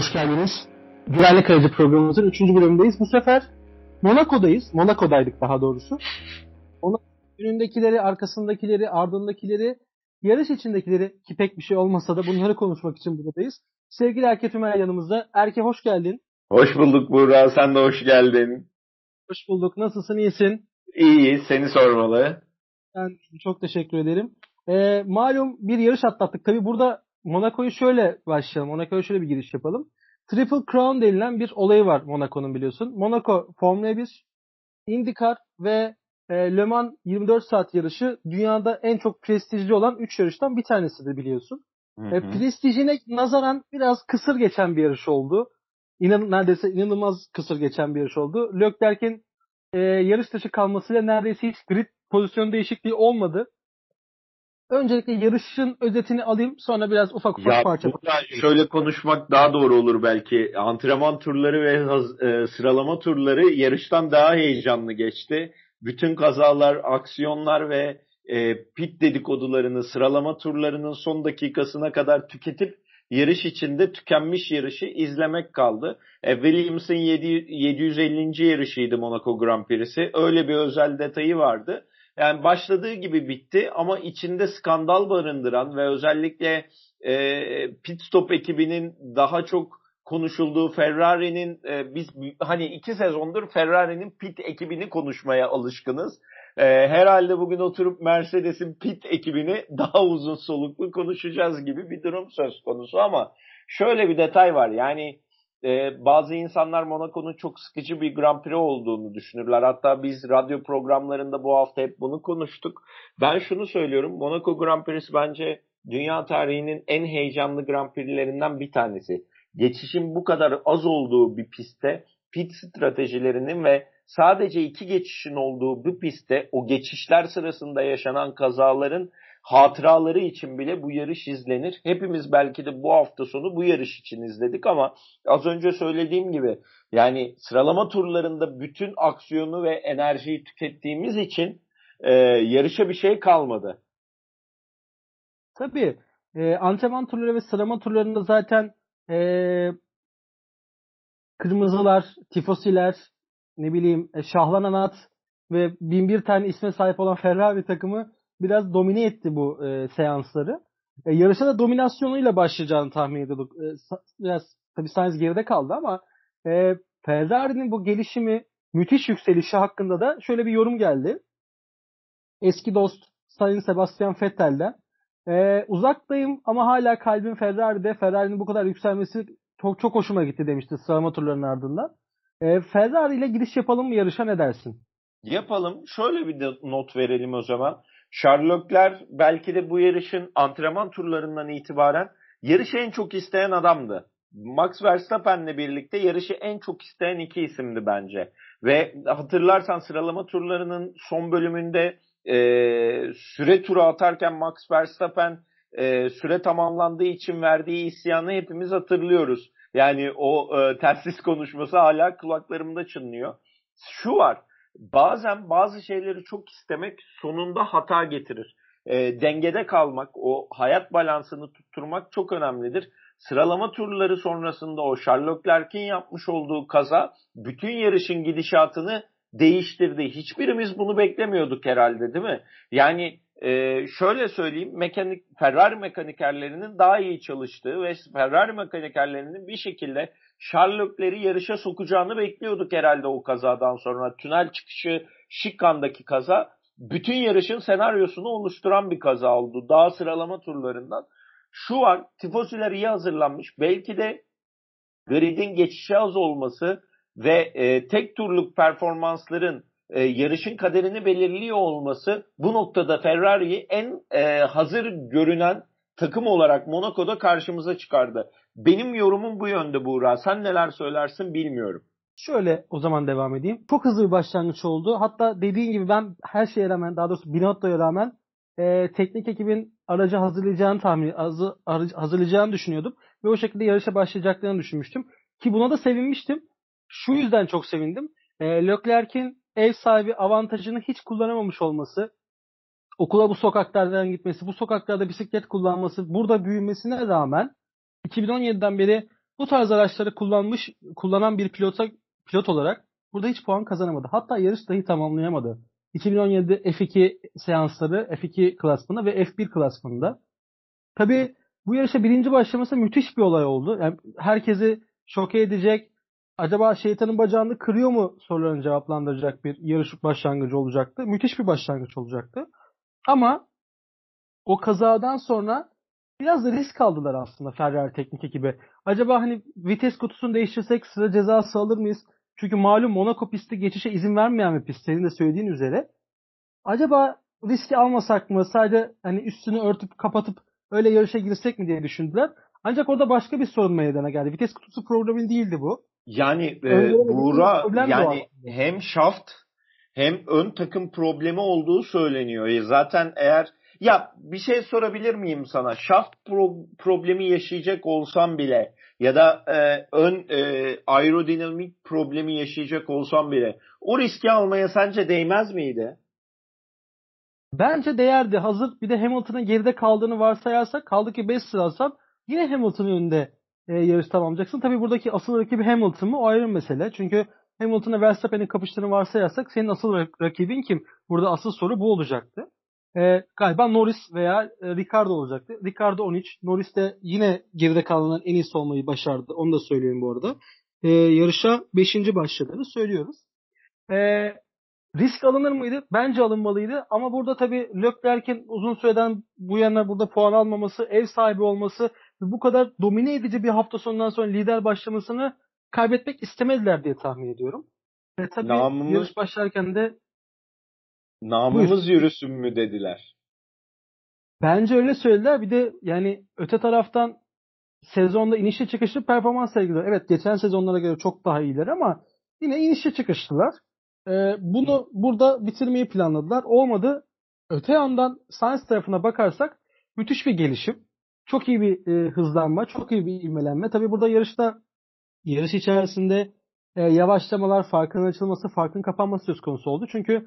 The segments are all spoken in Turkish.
hoş geldiniz. Güvenlik Aracı programımızın 3. bölümündeyiz. Bu sefer Monaco'dayız. Monaco'daydık daha doğrusu. Onun önündekileri, arkasındakileri, ardındakileri, yarış içindekileri ki pek bir şey olmasa da bunları konuşmak için buradayız. Sevgili Erke Tümer yanımızda. Erke hoş geldin. Hoş bulduk Buğra. Sen de hoş geldin. Hoş bulduk. Nasılsın? İyisin? İyi. Seni sormalı. Ben çok teşekkür ederim. Ee, malum bir yarış atlattık. Tabi burada Monaco'yu şöyle başlayalım. Monaco'ya şöyle bir giriş yapalım. Triple Crown denilen bir olayı var Monaco'nun biliyorsun. Monaco Formula 1, IndyCar ve e, Le Mans 24 saat yarışı dünyada en çok prestijli olan 3 yarıştan bir tanesidir biliyorsun. Hı hı. E, prestijine nazaran biraz kısır geçen bir yarış oldu. İnan, neredeyse inanılmaz kısır geçen bir yarış oldu. Leclerc'in e, yarış dışı kalmasıyla neredeyse hiç grid pozisyon değişikliği olmadı. Öncelikle yarışın özetini alayım sonra biraz ufak ufak ya, parça. Şöyle konuşmak daha doğru olur belki. Antrenman turları ve haz, e, sıralama turları yarıştan daha heyecanlı geçti. Bütün kazalar, aksiyonlar ve e, pit dedikodularını sıralama turlarının son dakikasına kadar tüketip yarış içinde tükenmiş yarışı izlemek kaldı. E, Williams'ın 750. yarışıydı Monaco Grand Prix'si. Öyle bir özel detayı vardı. Yani başladığı gibi bitti ama içinde skandal barındıran ve özellikle e, pit stop ekibinin daha çok konuşulduğu Ferrari'nin e, biz hani iki sezondur Ferrari'nin pit ekibini konuşmaya alışkınız. E, herhalde bugün oturup Mercedes'in pit ekibini daha uzun soluklu konuşacağız gibi bir durum söz konusu ama şöyle bir detay var yani e, bazı insanlar Monaco'nun çok sıkıcı bir Grand Prix olduğunu düşünürler. Hatta biz radyo programlarında bu hafta hep bunu konuştuk. Ben şunu söylüyorum. Monaco Grand Prix'si bence dünya tarihinin en heyecanlı Grand Prix'lerinden bir tanesi. Geçişin bu kadar az olduğu bir pistte pit stratejilerinin ve sadece iki geçişin olduğu bir pistte o geçişler sırasında yaşanan kazaların hatıraları için bile bu yarış izlenir. Hepimiz belki de bu hafta sonu bu yarış için izledik ama az önce söylediğim gibi yani sıralama turlarında bütün aksiyonu ve enerjiyi tükettiğimiz için e, yarışa bir şey kalmadı. Tabii. E, antrenman turları ve sıralama turlarında zaten e, kırmızılar, tifosiler, ne bileyim e, şahlanan at ve bin bir tane isme sahip olan Ferrari takımı biraz domine etti bu e, seansları. E, yarışa da dominasyonuyla başlayacağını tahmin ediyorduk. E, biraz tabii Sainz geride kaldı ama e, Ferrari'nin bu gelişimi, müthiş yükselişi hakkında da şöyle bir yorum geldi. Eski dost Sayın Sebastian Vettel'den. E, uzaktayım ama hala kalbim Ferrari'de. Ferrari'nin bu kadar yükselmesi çok çok hoşuma gitti demişti sıralama turlarının ardından. E, Ferrari ile giriş yapalım mı yarışa ne dersin? Yapalım. Şöyle bir not verelim o zaman. Sherlockler belki de bu yarışın antrenman turlarından itibaren yarışı en çok isteyen adamdı. Max Verstappen'le birlikte yarışı en çok isteyen iki isimdi bence. Ve hatırlarsan sıralama turlarının son bölümünde e, süre turu atarken Max Verstappen e, süre tamamlandığı için verdiği isyanı hepimiz hatırlıyoruz. Yani o e, tersiz konuşması hala kulaklarımda çınlıyor. Şu var bazen bazı şeyleri çok istemek sonunda hata getirir. E, dengede kalmak, o hayat balansını tutturmak çok önemlidir. Sıralama turları sonrasında o Sherlock Leclerc'in yapmış olduğu kaza bütün yarışın gidişatını değiştirdi. Hiçbirimiz bunu beklemiyorduk herhalde değil mi? Yani e, şöyle söyleyeyim mekanik Ferrari mekanikerlerinin daha iyi çalıştığı ve Ferrari mekanikerlerinin bir şekilde Sherlock'leri yarışa sokacağını bekliyorduk herhalde o kazadan sonra. Tünel çıkışı Şikan'daki kaza bütün yarışın senaryosunu oluşturan bir kaza oldu. Daha sıralama turlarından. Şu var, tifosiler iyi hazırlanmış. Belki de gridin geçişi az olması ve e, tek turluk performansların e, yarışın kaderini belirliyor olması bu noktada Ferrari'yi en e, hazır görünen takım olarak Monaco'da karşımıza çıkardı. Benim yorumum bu yönde Buğra. Sen neler söylersin bilmiyorum. Şöyle o zaman devam edeyim. Çok hızlı bir başlangıç oldu. Hatta dediğin gibi ben her şeye rağmen daha doğrusu Binotto'ya rağmen e, teknik ekibin aracı hazırlayacağını tahmin hazırlayacağını düşünüyordum. Ve o şekilde yarışa başlayacaklarını düşünmüştüm. Ki buna da sevinmiştim. Şu yüzden çok sevindim. E, Leclerc'in ev sahibi avantajını hiç kullanamamış olması, okula bu sokaklardan gitmesi, bu sokaklarda bisiklet kullanması, burada büyümesine rağmen 2017'den beri bu tarz araçları kullanmış kullanan bir pilota pilot olarak burada hiç puan kazanamadı. Hatta yarış dahi tamamlayamadı. 2017'de F2 seansları F2 klasmanında ve F1 klasmanında. Tabii bu yarışa birinci başlaması müthiş bir olay oldu. Yani herkesi şoke edecek, acaba şeytanın bacağını kırıyor mu sorularını cevaplandıracak bir yarış başlangıcı olacaktı. Müthiş bir başlangıç olacaktı. Ama o kazadan sonra biraz da risk aldılar aslında Ferrari teknik ekibi. Acaba hani vites kutusunu değiştirsek sıra cezası alır mıyız? Çünkü malum Monaco pisti geçişe izin vermeyen bir pist senin de söylediğin üzere. Acaba riski almasak mı? Sadece hani üstünü örtüp kapatıp öyle yarışa girsek mi diye düşündüler. Ancak orada başka bir sorun meydana geldi. Vites kutusu programı değildi bu. Yani e, Buğra yani hem şaft hem ön takım problemi olduğu söyleniyor. E, zaten eğer ya bir şey sorabilir miyim sana? Şaft pro- problemi yaşayacak olsam bile ya da e, ön e, aerodinamik problemi yaşayacak olsam bile o riski almaya sence değmez miydi? Bence değerdi. Hazır bir de Hamilton'ın geride kaldığını varsayarsak kaldı ki 5 sıra alsam yine Hamilton'ın önünde e, yarış tamamlayacaksın. Tabii buradaki asıl rakibi Hamilton mı o ayrı mesele. Çünkü Hamilton'la Verstappen'in kapıştığını varsayarsak senin asıl rakibin kim? Burada asıl soru bu olacaktı. E, galiba Norris veya e, Ricardo olacaktı. Ricardo 13. Norris de yine geride kalanların en iyisi olmayı başardı. Onu da söyleyeyim bu arada. E, yarışa 5. başladığını söylüyoruz. E, risk alınır mıydı? Bence alınmalıydı. Ama burada tabii Leclerc'in uzun süreden bu yana burada puan almaması, ev sahibi olması bu kadar domine edici bir hafta sonundan sonra lider başlamasını kaybetmek istemediler diye tahmin ediyorum. Ve tabii Namımız, yarış başlarken de namımız buyur. yürüsün mü dediler. Bence öyle söylediler. Bir de yani öte taraftan sezonda inişli çıkışlı performans sergiliyor. Evet geçen sezonlara göre çok daha iyiler ama yine inişli çıkıştılar. Ee, bunu burada bitirmeyi planladılar. Olmadı. Öte yandan Science tarafına bakarsak müthiş bir gelişim. Çok iyi bir e, hızlanma, çok iyi bir ivmelenme. Tabi burada yarışta yarış içerisinde e, yavaşlamalar, farkın açılması, farkın kapanması söz konusu oldu. Çünkü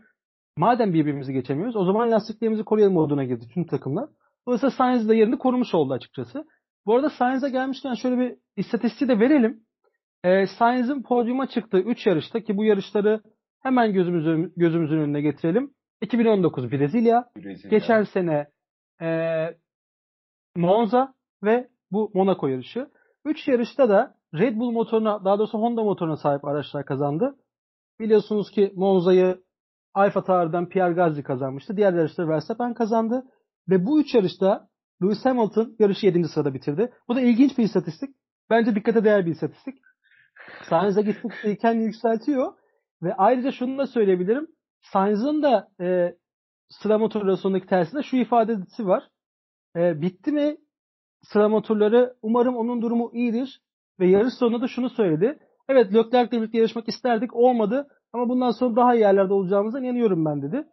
madem birbirimizi geçemiyoruz o zaman lastiklerimizi koruyalım moduna girdi tüm takımlar. Dolayısıyla Sainz de yerini korumuş oldu açıkçası. Bu arada Sainz'e gelmişken şöyle bir istatistiği de verelim. E, Sainz'in podyuma çıktığı 3 yarışta ki bu yarışları hemen gözümüzün, gözümüzün önüne getirelim. 2019 Brezilya, Brezilya. geçen sene e, Monza ve bu Monaco yarışı. 3 yarışta da Red Bull motoruna daha doğrusu Honda motoruna sahip araçlar kazandı. Biliyorsunuz ki Monza'yı Alfa Tauri'den Pierre Gasly kazanmıştı. Diğer yarışları Verstappen kazandı. Ve bu üç yarışta Lewis Hamilton yarışı 7. sırada bitirdi. Bu da ilginç bir istatistik. Bence dikkate değer bir istatistik. Sainz'e gittikçe kendini yükseltiyor. Ve ayrıca şunu da söyleyebilirim. Sainz'ın da e, sıra motorları sonundaki tersinde şu ifadesi var. E, bitti mi sıra motorları? Umarım onun durumu iyidir. Ve yarış sonunda da şunu söyledi. Evet Leclerc'le birlikte yarışmak isterdik. Olmadı. Ama bundan sonra daha iyi yerlerde olacağımıza inanıyorum ben dedi.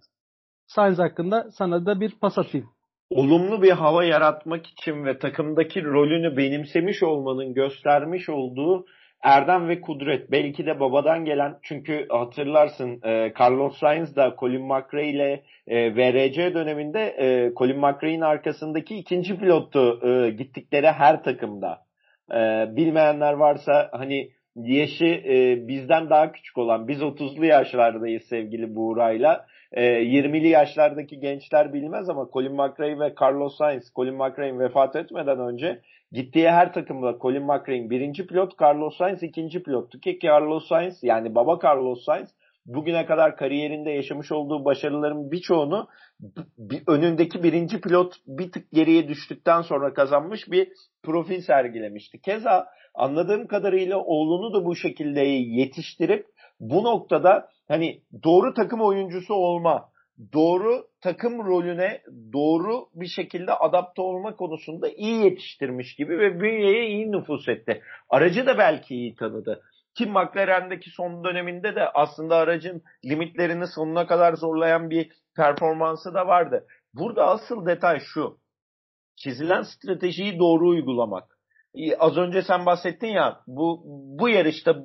Sainz hakkında sana da bir pas atayım. Olumlu bir hava yaratmak için ve takımdaki rolünü benimsemiş olmanın göstermiş olduğu erdem ve kudret. Belki de babadan gelen çünkü hatırlarsın e, Carlos Sainz da Colin McRae ile e, VRC döneminde e, Colin McRae'nin arkasındaki ikinci pilottu gittikleri her takımda. E, bilmeyenler varsa hani yaşı e, bizden daha küçük olan biz 30'lu yaşlardayız sevgili Buğra'yla. E, 20'li yaşlardaki gençler bilmez ama Colin McRae ve Carlos Sainz, Colin McRae vefat etmeden önce gittiği her takımda Colin McRae'in birinci pilot, Carlos Sainz ikinci pilottu ki Carlos Sainz yani baba Carlos Sainz bugüne kadar kariyerinde yaşamış olduğu başarıların birçoğunu bir, önündeki birinci pilot bir tık geriye düştükten sonra kazanmış bir profil sergilemişti. Keza anladığım kadarıyla oğlunu da bu şekilde yetiştirip bu noktada hani doğru takım oyuncusu olma, doğru takım rolüne doğru bir şekilde adapte olma konusunda iyi yetiştirmiş gibi ve bünyeye iyi nüfus etti. Aracı da belki iyi tanıdı. Ki McLaren'deki son döneminde de aslında aracın limitlerini sonuna kadar zorlayan bir performansı da vardı. Burada asıl detay şu. Çizilen stratejiyi doğru uygulamak. Az önce sen bahsettin ya bu bu yarışta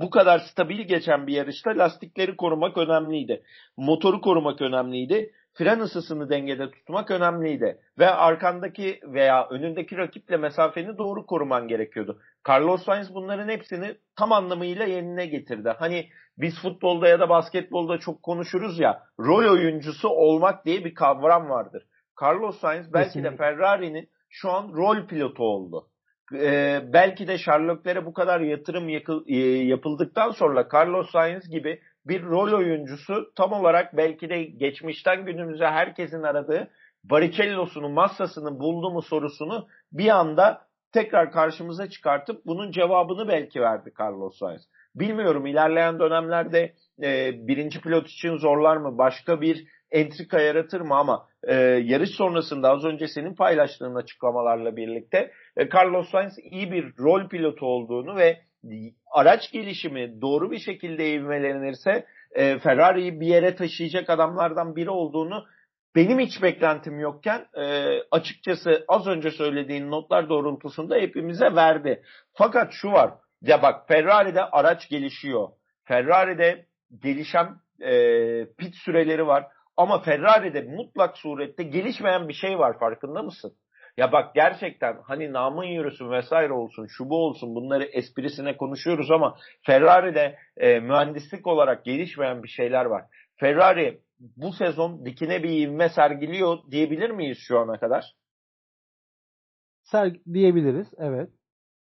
bu kadar stabil geçen bir yarışta lastikleri korumak önemliydi. Motoru korumak önemliydi. Fren ısısını dengede tutmak önemliydi. Ve arkandaki veya önündeki rakiple mesafeni doğru koruman gerekiyordu. Carlos Sainz bunların hepsini tam anlamıyla yerine getirdi. Hani biz futbolda ya da basketbolda çok konuşuruz ya rol oyuncusu olmak diye bir kavram vardır. Carlos Sainz belki Kesinlikle. de Ferrari'nin şu an rol pilotu oldu. Ee, belki de Sherlock'lere bu kadar yatırım e, yapıldıktan sonra Carlos Sainz gibi bir rol oyuncusu tam olarak belki de geçmişten günümüze herkesin aradığı Barrichello'sunu, Massa'sını buldu mu sorusunu bir anda tekrar karşımıza çıkartıp bunun cevabını belki verdi Carlos Sainz. Bilmiyorum ilerleyen dönemlerde e, birinci pilot için zorlar mı? Başka bir entrika yaratır mı? Ama e, yarış sonrasında az önce senin paylaştığın açıklamalarla birlikte e, Carlos Sainz iyi bir rol pilotu olduğunu ve araç gelişimi doğru bir şekilde ivmelenirse e, Ferrari'yi bir yere taşıyacak adamlardan biri olduğunu benim hiç beklentim yokken e, açıkçası az önce söylediğin notlar doğrultusunda hepimize verdi. Fakat şu var. Ya bak Ferrari'de araç gelişiyor. Ferrari'de gelişen e, pit süreleri var. Ama Ferrari'de mutlak surette gelişmeyen bir şey var farkında mısın? Ya bak gerçekten hani namın yürüsün vesaire olsun şu bu olsun bunları esprisine konuşuyoruz ama Ferrari'de e, mühendislik olarak gelişmeyen bir şeyler var. Ferrari bu sezon dikine bir ivme sergiliyor diyebilir miyiz şu ana kadar? Ser diyebiliriz evet.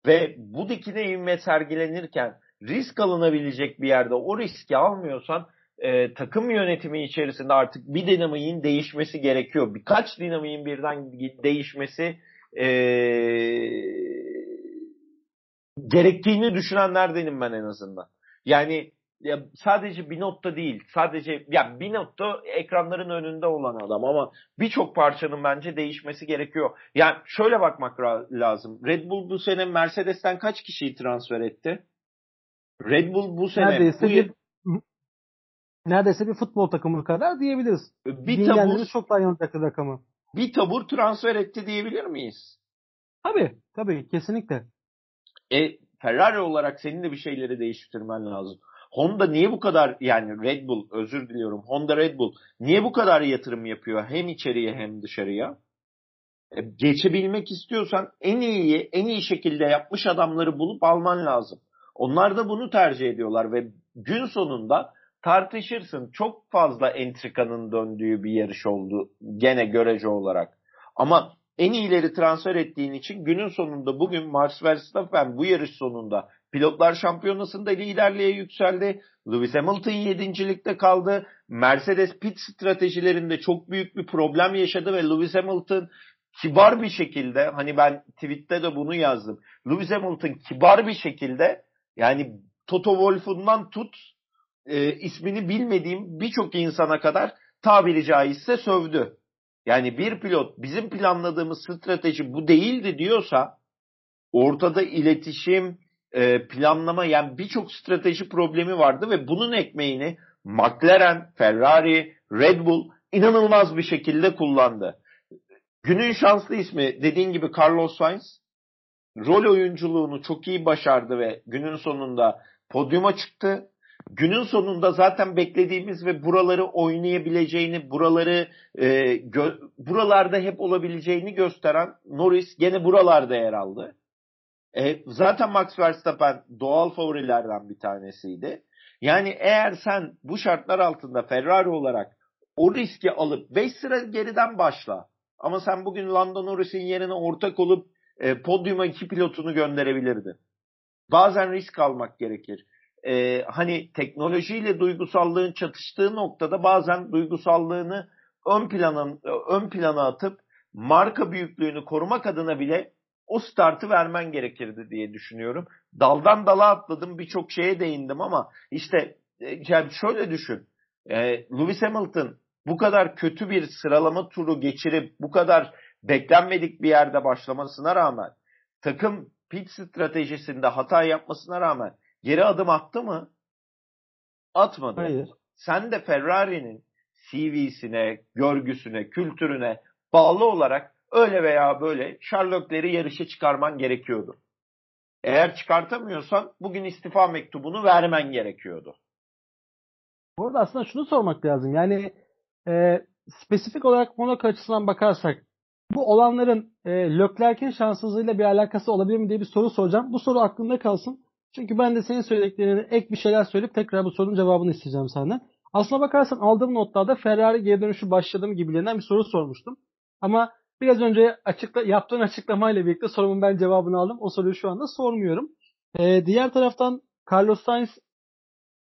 Ve bu dikine ivme sergilenirken risk alınabilecek bir yerde o riski almıyorsan e, takım yönetimi içerisinde artık bir dinamiğin değişmesi gerekiyor. Birkaç dinamiğin birden değişmesi e, gerektiğini düşünenlerdenim ben en azından. Yani ya sadece bir notta değil. Sadece ya bir notta ekranların önünde olan adam ama birçok parçanın bence değişmesi gerekiyor. Yani şöyle bakmak lazım. Red Bull bu sene Mercedes'ten kaç kişiyi transfer etti? Red Bull bu sene Neredeyse bu bir neredeyse bir futbol takımı kadar diyebiliriz. Bir tabur çok daha yanılacak rakamı. Bir tabur transfer etti diyebilir miyiz? Tabii, tabii kesinlikle. E Ferrari olarak senin de bir şeyleri değiştirmen lazım. Honda niye bu kadar yani Red Bull özür diliyorum Honda Red Bull niye bu kadar yatırım yapıyor hem içeriye hem dışarıya? E, geçebilmek istiyorsan en iyi en iyi şekilde yapmış adamları bulup alman lazım. Onlar da bunu tercih ediyorlar ve gün sonunda tartışırsın. Çok fazla entrikanın döndüğü bir yarış oldu gene görece olarak. Ama en iyileri transfer ettiğin için günün sonunda bugün Max Verstappen bu yarış sonunda pilotlar şampiyonasında liderliğe yükseldi. Lewis Hamilton yedincilikte kaldı. Mercedes pit stratejilerinde çok büyük bir problem yaşadı ve Lewis Hamilton kibar bir şekilde hani ben tweette de bunu yazdım. Lewis Hamilton kibar bir şekilde yani Toto Wolff'undan tut e, ismini bilmediğim birçok insana kadar tabiri caizse sövdü. Yani bir pilot bizim planladığımız strateji bu değildi diyorsa ortada iletişim, e, planlama yani birçok strateji problemi vardı ve bunun ekmeğini McLaren, Ferrari, Red Bull inanılmaz bir şekilde kullandı. Günün şanslı ismi dediğin gibi Carlos Sainz rol oyunculuğunu çok iyi başardı ve günün sonunda podyuma çıktı günün sonunda zaten beklediğimiz ve buraları oynayabileceğini, buraları e, gö- buralarda hep olabileceğini gösteren Norris gene buralarda yer aldı. E, zaten Max Verstappen doğal favorilerden bir tanesiydi. Yani eğer sen bu şartlar altında Ferrari olarak o riski alıp 5 sıra geriden başla. Ama sen bugün Lando Norris'in yerine ortak olup e, podyuma iki pilotunu gönderebilirdin. Bazen risk almak gerekir e, hani teknolojiyle duygusallığın çatıştığı noktada bazen duygusallığını ön plana ön plana atıp marka büyüklüğünü korumak adına bile o startı vermen gerekirdi diye düşünüyorum. Daldan dala atladım birçok şeye değindim ama işte e, yani şöyle düşün. E, Lewis Hamilton bu kadar kötü bir sıralama turu geçirip bu kadar beklenmedik bir yerde başlamasına rağmen takım pit stratejisinde hata yapmasına rağmen geri adım attı mı? Atmadı. Hayır. Sen de Ferrari'nin CV'sine, görgüsüne, kültürüne bağlı olarak öyle veya böyle Sherlock'leri yarışa çıkarman gerekiyordu. Eğer çıkartamıyorsan bugün istifa mektubunu vermen gerekiyordu. Bu arada aslında şunu sormak lazım. Yani e, spesifik olarak Monaco açısından bakarsak bu olanların e, Leclerc'in şanssızlığıyla bir alakası olabilir mi diye bir soru soracağım. Bu soru aklında kalsın. Çünkü ben de senin söylediklerine ek bir şeyler söyleyip tekrar bu sorunun cevabını isteyeceğim senden. Aslına bakarsan aldığım notlarda Ferrari geri dönüşü başladım gibilerinden bir soru sormuştum. Ama biraz önce açıkla, yaptığın açıklamayla birlikte sorumun ben cevabını aldım. O soruyu şu anda sormuyorum. Ee, diğer taraftan Carlos Sainz,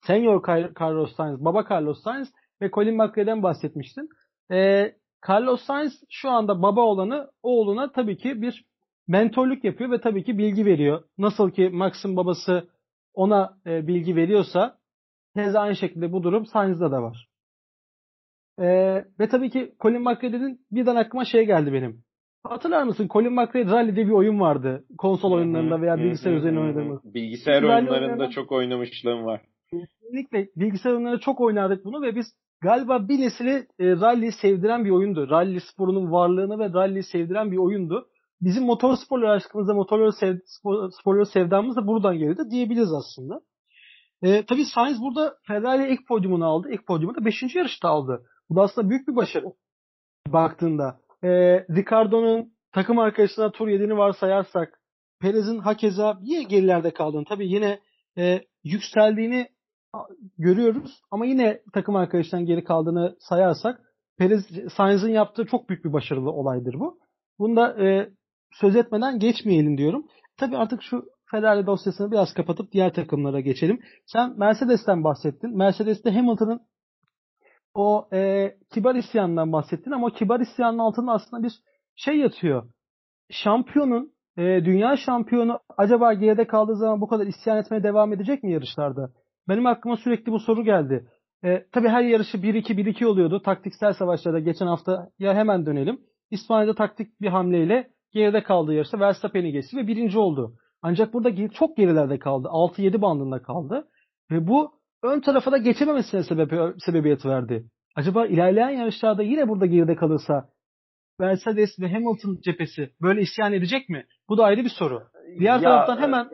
Senior Carlos Sainz, Baba Carlos Sainz ve Colin McRae'den bahsetmiştin. Ee, Carlos Sainz şu anda baba olanı oğluna tabii ki bir mentorluk yapıyor ve tabii ki bilgi veriyor. Nasıl ki Max'ın babası ona e, bilgi veriyorsa tez aynı şekilde bu durum Sainz'da da var. E, ve tabii ki Colin McRae'nin birden aklıma şey geldi benim. Hatırlar mısın? Colin McRae Rally'de bir oyun vardı. Konsol oyunlarında veya bilgisayar üzerine oynadığımız. Bilgisayar oyunlarında çok oynamışlığım var. Kesinlikle bilgisayar oyunlarında çok oynardık bunu ve biz galiba bir nesili e, rally sevdiren bir oyundu. Rally sporunun varlığını ve rally sevdiren bir oyundu bizim motor sporları aşkımızda motorları sev, spor, sporları sevdamız da buradan geldi diyebiliriz aslında. E, tabii Sainz burada Ferrari ilk podyumunu aldı. İlk podyumu da 5. yarışta aldı. Bu da aslında büyük bir başarı baktığında. E, Ricardo'nun takım arkadaşına tur 7'ni varsayarsak Perez'in hakeza bir gerilerde kaldığını tabii yine e, yükseldiğini görüyoruz ama yine takım arkadaşından geri kaldığını sayarsak Perez Sainz'in yaptığı çok büyük bir başarılı olaydır bu. Bunda e, söz etmeden geçmeyelim diyorum. Tabii artık şu Ferrari dosyasını biraz kapatıp diğer takımlara geçelim. Sen Mercedes'ten bahsettin. Mercedes'te Hamilton'ın o e, kibar isyanından bahsettin ama o kibar isyanın altında aslında bir şey yatıyor. Şampiyonun, e, dünya şampiyonu acaba geride kaldığı zaman bu kadar isyan etmeye devam edecek mi yarışlarda? Benim aklıma sürekli bu soru geldi. E, tabii her yarışı 1-2-1-2 oluyordu. Taktiksel savaşlarda geçen hafta ya hemen dönelim. İspanya'da taktik bir hamleyle geride kaldığı yarışta Verstappen'i geçti ve birinci oldu. Ancak burada çok gerilerde kaldı. 6-7 bandında kaldı. Ve bu ön tarafa da geçememesine sebep, sebebiyet verdi. Acaba ilerleyen yarışlarda yine burada geride kalırsa Mercedes ve Hamilton cephesi böyle isyan edecek mi? Bu da ayrı bir soru. Diğer ya, taraftan hemen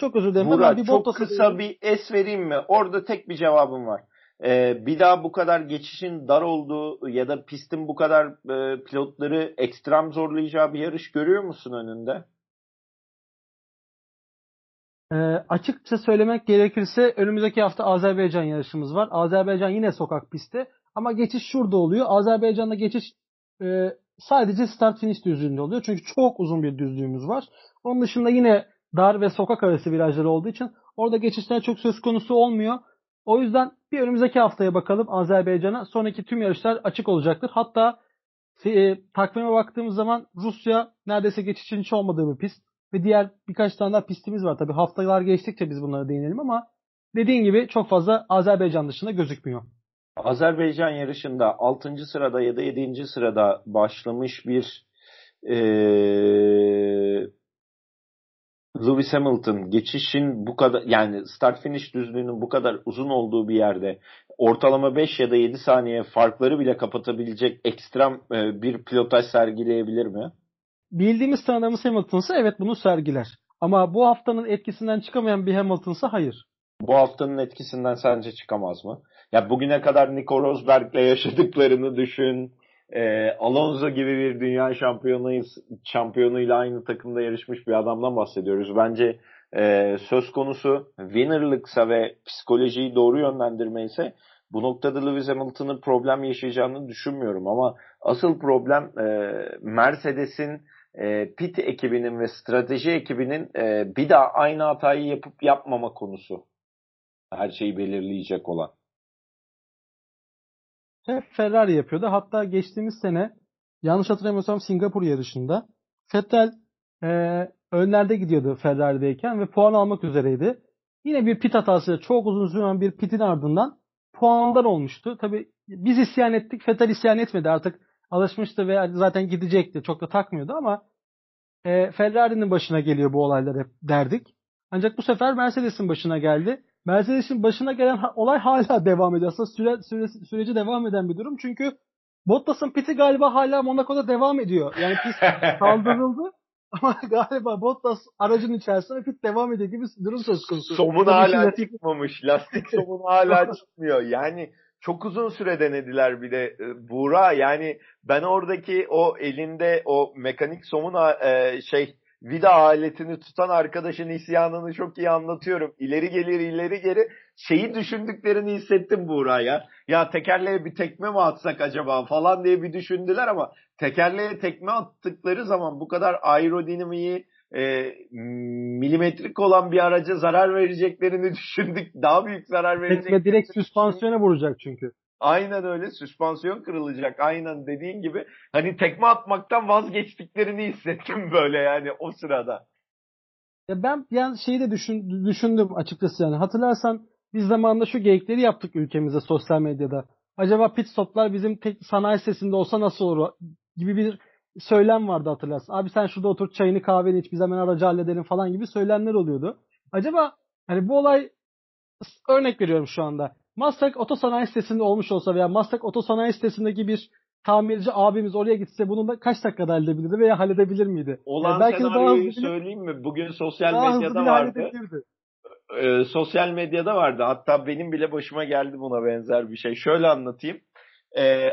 çok özür dilerim. Murat, hemen bir çok kısa bir es vereyim mi? Orada tek bir cevabım var. Ee, bir daha bu kadar geçişin dar olduğu ya da pistin bu kadar e, pilotları ekstrem zorlayacağı bir yarış görüyor musun önünde? E, açıkça söylemek gerekirse önümüzdeki hafta Azerbaycan yarışımız var. Azerbaycan yine sokak pisti ama geçiş şurada oluyor. Azerbaycan'da geçiş e, sadece start finish düzlüğünde oluyor. Çünkü çok uzun bir düzlüğümüz var. Onun dışında yine dar ve sokak arası virajları olduğu için orada geçişler çok söz konusu olmuyor. O yüzden bir önümüzdeki haftaya bakalım Azerbaycan'a. Sonraki tüm yarışlar açık olacaktır. Hatta e, takvime baktığımız zaman Rusya neredeyse geçişin hiç olmadığı bir pist. Ve diğer birkaç tane daha pistimiz var. Tabi haftalar geçtikçe biz bunlara değinelim ama dediğin gibi çok fazla Azerbaycan dışında gözükmüyor. Azerbaycan yarışında 6. sırada ya da 7. sırada başlamış bir ee, Lewis Hamilton geçişin bu kadar yani start finish düzlüğünün bu kadar uzun olduğu bir yerde ortalama 5 ya da 7 saniye farkları bile kapatabilecek ekstrem e, bir pilotaj sergileyebilir mi? Bildiğimiz tanıdığımız Hamilton'sa evet bunu sergiler. Ama bu haftanın etkisinden çıkamayan bir Hamilton'sa hayır. Bu haftanın etkisinden sence çıkamaz mı? Ya bugüne kadar Nico Rosberg'le yaşadıklarını düşün e, Alonso gibi bir dünya şampiyonuyuz, şampiyonuyla aynı takımda yarışmış bir adamdan bahsediyoruz. Bence e, söz konusu winnerlıksa ve psikolojiyi doğru yönlendirme ise bu noktada Lewis Hamilton'ın problem yaşayacağını düşünmüyorum ama asıl problem e, Mercedes'in e, pit ekibinin ve strateji ekibinin e, bir daha aynı hatayı yapıp yapmama konusu. Her şeyi belirleyecek olan hep Ferrari yapıyordu. Hatta geçtiğimiz sene yanlış hatırlamıyorsam Singapur yarışında Vettel e, önlerde gidiyordu Ferrari'deyken ve puan almak üzereydi. Yine bir pit hatası çok uzun süren bir pitin ardından puandan olmuştu. Tabi biz isyan ettik. Vettel isyan etmedi artık alışmıştı ve zaten gidecekti. Çok da takmıyordu ama e, Ferrari'nin başına geliyor bu olaylar hep derdik. Ancak bu sefer Mercedes'in başına geldi. Mercedes'in başına gelen olay hala devam ediyor. Aslında süre, süre, süreci devam eden bir durum. Çünkü Bottas'ın piti galiba hala Monaco'da devam ediyor. Yani pist kaldırıldı. Ama galiba Bottas aracın içerisinde pit devam ediyor gibi bir durum söz konusu. Somun hala çıkmamış. Lastik somun hala çıkmıyor. Yani çok uzun süre denediler bir de e, Buğra. Yani ben oradaki o elinde o mekanik somun e, şey vida aletini tutan arkadaşın isyanını çok iyi anlatıyorum. İleri gelir ileri geri şeyi düşündüklerini hissettim Buğra ya. Ya tekerleğe bir tekme mi atsak acaba falan diye bir düşündüler ama tekerleğe tekme attıkları zaman bu kadar aerodinamiği e, milimetrik olan bir araca zarar vereceklerini düşündük. Daha büyük zarar vereceklerini Tekme direkt süspansiyona vuracak çünkü. Aynen öyle süspansiyon kırılacak aynen dediğin gibi hani tekme atmaktan vazgeçtiklerini hissettim böyle yani o sırada. Ya ben yani şeyi de düşün, düşündüm açıkçası yani hatırlarsan biz zamanında şu geyikleri yaptık ülkemize sosyal medyada. Acaba pit stoplar bizim tek sanayi sesinde olsa nasıl olur gibi bir söylem vardı hatırlarsın. Abi sen şurada otur çayını kahveni iç biz hemen aracı halledelim falan gibi söylemler oluyordu. Acaba hani bu olay örnek veriyorum şu anda. Maslak Otosanayi sitesinde olmuş olsa veya Maslak Otosanayi sitesindeki bir tamirci abimiz oraya gitse bunu da kaç dakikada halledebilirdi veya halledebilir miydi? Olan yani belki senaryoyu daha söyleyeyim mi? Bugün sosyal medyada vardı. Ee, sosyal medyada vardı. Hatta benim bile başıma geldi buna benzer bir şey. Şöyle anlatayım. Ee,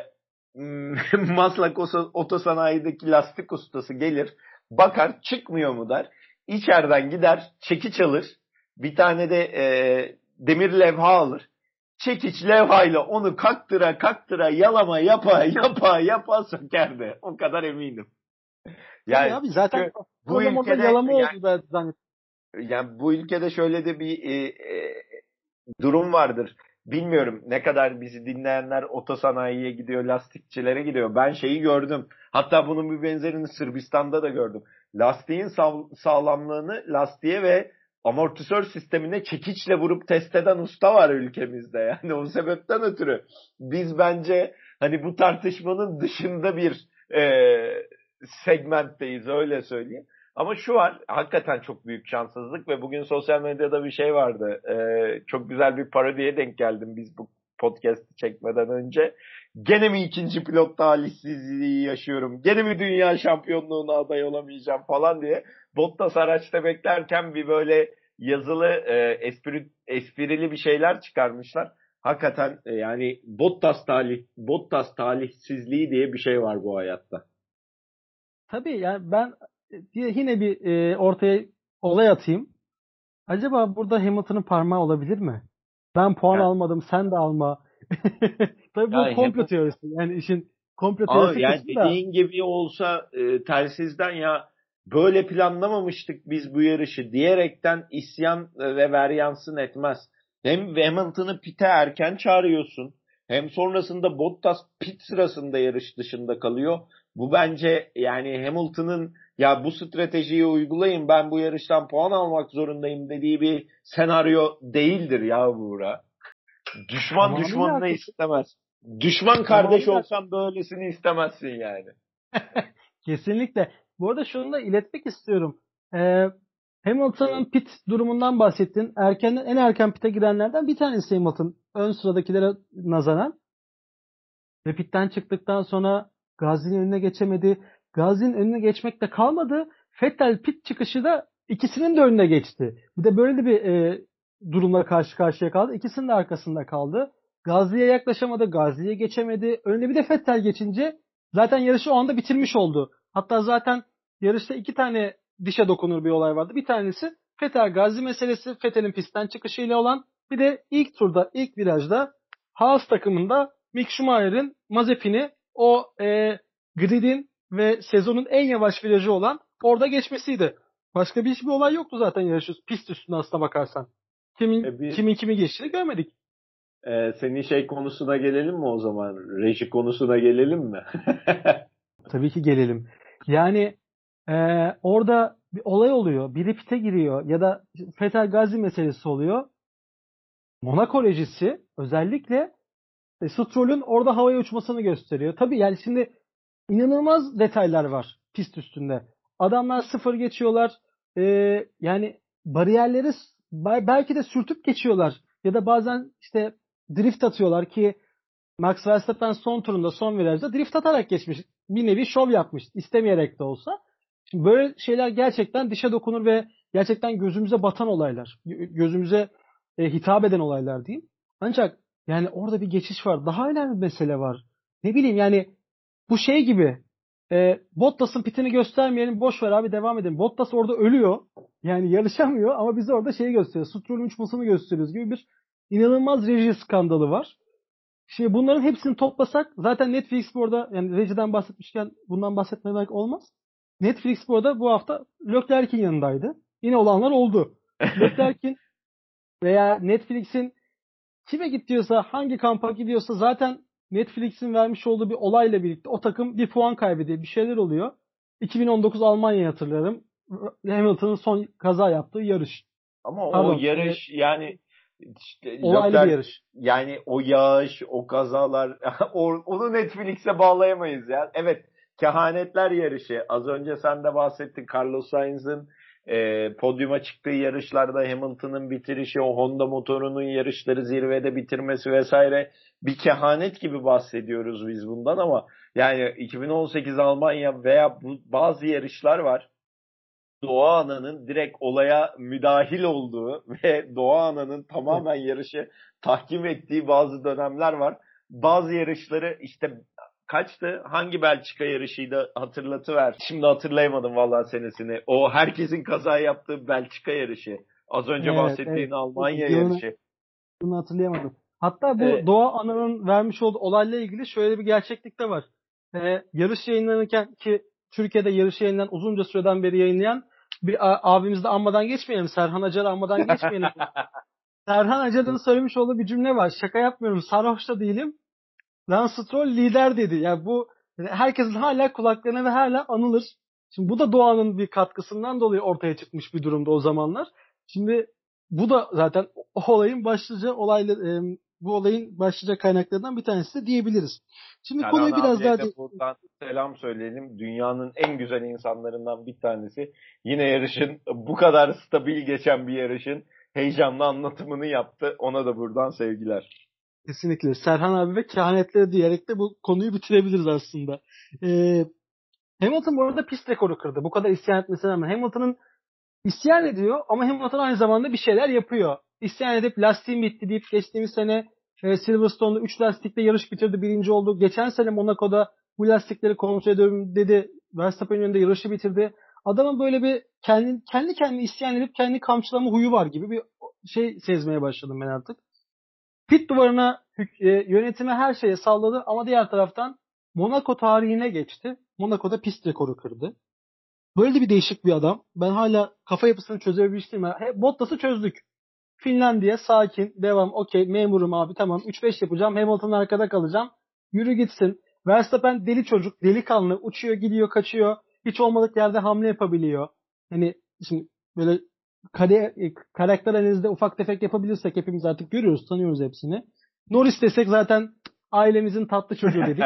Maslak Otosanayi'deki lastik ustası gelir. Bakar çıkmıyor mu der. İçeriden gider çekiç alır. Bir tane de e, demir levha alır çekiç levhayla onu kaktıra kaktıra yalama yapa yapa yapa sökerdi. O kadar eminim. Yani Tabii abi zaten bu ülkede yalama yani, oldu ben zannettim. Yani bu ülkede şöyle de bir e, e, durum vardır. Bilmiyorum ne kadar bizi dinleyenler otosanayiye gidiyor, lastikçilere gidiyor. Ben şeyi gördüm. Hatta bunun bir benzerini Sırbistan'da da gördüm. Lastiğin sağ, sağlamlığını lastiğe ve amortisör sistemine çekiçle vurup test eden usta var ülkemizde. Yani o sebepten ötürü biz bence hani bu tartışmanın dışında bir e, segmentteyiz öyle söyleyeyim. Ama şu var hakikaten çok büyük şanssızlık ve bugün sosyal medyada bir şey vardı. E, çok güzel bir parodiye denk geldim biz bu podcast çekmeden önce. Gene mi ikinci pilot talihsizliği yaşıyorum? Gene mi dünya şampiyonluğuna aday olamayacağım falan diye. Bottas araçta beklerken bir böyle yazılı e, espri, esprili bir şeyler çıkarmışlar. Hakikaten e, yani Bottas talih Bottas talihsizliği diye bir şey var bu hayatta. Tabii yani ben e, yine bir e, ortaya olay atayım. Acaba burada Hamilton'ın parmağı olabilir mi? Ben puan yani. almadım sen de alma. Tabii bu yani komplo teorisi. Yani işin komplo teorisi yani dediğin gibi olsa e, telsizden ya böyle planlamamıştık biz bu yarışı diyerekten isyan ve veryansın etmez. Hem Hamilton'ı pite erken çağırıyorsun. Hem sonrasında Bottas pit sırasında yarış dışında kalıyor. Bu bence yani Hamilton'ın ya bu stratejiyi uygulayın ben bu yarıştan puan almak zorundayım dediği bir senaryo değildir ya Buğra. Düşman tamam, düşmanını istemez. Düşman kardeş tamam, olsan böylesini istemezsin yani. Kesinlikle. Bu arada şunu da iletmek istiyorum. Ee, Hamilton'ın pit durumundan bahsettin. Erken, en erken pite girenlerden bir tanesi Hamilton. Ön sıradakilere nazaran. Ve pitten çıktıktan sonra Gazi'nin önüne geçemedi. Gazi'nin önüne geçmekte kalmadı. Fettel pit çıkışı da ikisinin de önüne geçti. Bir de böyle de bir e, durumla karşı karşıya kaldı. İkisinin de arkasında kaldı. Gazi'ye yaklaşamadı. Gazi'ye geçemedi. Önüne bir de Fettel geçince zaten yarışı o anda bitirmiş oldu. Hatta zaten yarışta iki tane dişe dokunur bir olay vardı. Bir tanesi Fettel Gazi meselesi. Fettel'in pistten çıkışıyla olan. Bir de ilk turda, ilk virajda Haas takımında Mick Schumacher'in Mazepin'i o e, gridin ve sezonun en yavaş virajı olan orada geçmesiydi. Başka bir hiçbir olay yoktu zaten yarışı pist üstünde aslına bakarsan. Kimin e bir, kimin kimi geçtiğini görmedik. E, senin şey konusuna gelelim mi o zaman? Reji konusuna gelelim mi? Tabii ki gelelim. Yani e, orada bir olay oluyor. Biri pite giriyor ya da Fetel Gazi meselesi oluyor. Monaco rejisi özellikle e, Stroll'ün orada havaya uçmasını gösteriyor. Tabii yani şimdi inanılmaz detaylar var pist üstünde. Adamlar sıfır geçiyorlar. E, yani bariyerleri belki de sürtüp geçiyorlar. Ya da bazen işte drift atıyorlar ki Max Verstappen son turunda son virajda drift atarak geçmiş. Bir nevi şov yapmış. istemeyerek de olsa. Şimdi böyle şeyler gerçekten dişe dokunur ve gerçekten gözümüze batan olaylar. Gözümüze e, hitap eden olaylar diyeyim. Ancak Yani orada bir geçiş var. Daha önemli bir mesele var. Ne bileyim yani bu şey gibi e, Bottas'ın pitini göstermeyelim boş ver abi devam edelim. Bottas orada ölüyor. Yani yarışamıyor ama biz orada şeyi gösteriyor. Stroll'ün uçmasını gösteriyoruz gibi bir inanılmaz reji skandalı var. Şimdi bunların hepsini toplasak zaten Netflix bu arada yani rejiden bahsetmişken bundan bahsetmemek olmaz. Netflix bu arada bu hafta Leclerc'in yanındaydı. Yine olanlar oldu. Leclerc'in veya Netflix'in kime gidiyorsa hangi kampa gidiyorsa zaten Netflix'in vermiş olduğu bir olayla birlikte o takım bir puan kaybediyor. Bir şeyler oluyor. 2019 Almanya'yı hatırlarım. Hamilton'ın son kaza yaptığı yarış. Ama Pardon, o yarış e, yani işte olaylı Leclerc, bir yarış. Yani o yağış, o kazalar onu Netflix'e bağlayamayız ya. Evet kehanetler yarışı. Az önce sen de bahsettin Carlos Sainz'ın e, podyuma çıktığı yarışlarda Hamilton'ın bitirişi, o Honda motorunun yarışları zirvede bitirmesi vesaire bir kehanet gibi bahsediyoruz biz bundan ama yani 2018 Almanya veya bu, bazı yarışlar var. Doğa Ana'nın direkt olaya müdahil olduğu ve Doğa Ana'nın tamamen yarışı tahkim ettiği bazı dönemler var. Bazı yarışları işte kaçtı? Hangi Belçika yarışıydı hatırlatıver. Şimdi hatırlayamadım vallahi senesini. O herkesin kaza yaptığı Belçika yarışı. Az önce evet, bahsettiğin evet. Almanya bunu, yarışı. Bunu hatırlayamadım. Hatta bu evet. Doğa Ana'nın vermiş olduğu olayla ilgili şöyle bir gerçeklik de var. Ee, yarış yayınlanırken ki Türkiye'de yarış yayınlanan uzunca süreden beri yayınlayan bir abimiz de anmadan geçmeyelim. Serhan Acar'ı anmadan geçmeyelim. Serhan Acar'ın söylemiş olduğu bir cümle var. Şaka yapmıyorum. Sarhoş da değilim. Lance Stroll lider dedi. Yani bu herkesin hala kulaklarına ve hala anılır. Şimdi bu da doğanın bir katkısından dolayı ortaya çıkmış bir durumda o zamanlar. Şimdi bu da zaten o olayın başlıca olaylı e, bu olayın başlıca kaynaklarından bir tanesi de diyebiliriz. Şimdi Serhan konuyu biraz daha de buradan selam söyleyelim. Dünyanın en güzel insanlarından bir tanesi. Yine yarışın bu kadar stabil geçen bir yarışın heyecanlı anlatımını yaptı. Ona da buradan sevgiler. Kesinlikle. Serhan abi ve kehanetleri diyerek de bu konuyu bitirebiliriz aslında. Ee, Hamilton bu arada pist rekoru kırdı. Bu kadar isyan etmesine rağmen. Hamilton'ın isyan ediyor ama Hamilton aynı zamanda bir şeyler yapıyor. İsyan edip lastiğim bitti deyip geçtiğimiz sene e, Silverstone'da 3 lastikle yarış bitirdi. Birinci oldu. Geçen sene Monaco'da bu lastikleri kontrol ediyorum dedi. Verstappen'in önünde yarışı bitirdi. Adamın böyle bir kendi kendi kendine isyan edip kendi kamçılama huyu var gibi bir şey sezmeye başladım ben artık. Pit duvarına e, yönetime her şeye salladı ama diğer taraftan Monaco tarihine geçti. Monaco'da pist rekoru kırdı. Böyle bir değişik bir adam. Ben hala kafa yapısını çözebilmiş değilim. Bottas'ı çözdük. Finlandiya sakin, devam, okey, memurum abi tamam 3-5 yapacağım. Hamilton arkada kalacağım. Yürü gitsin. Verstappen deli çocuk, delikanlı, uçuyor, gidiyor, kaçıyor. Hiç olmadık yerde hamle yapabiliyor. Hani şimdi böyle kare, karakter analizde ufak tefek yapabilirsek hepimiz artık görüyoruz, tanıyoruz hepsini. Norris desek zaten ailemizin tatlı çocuğu dedik.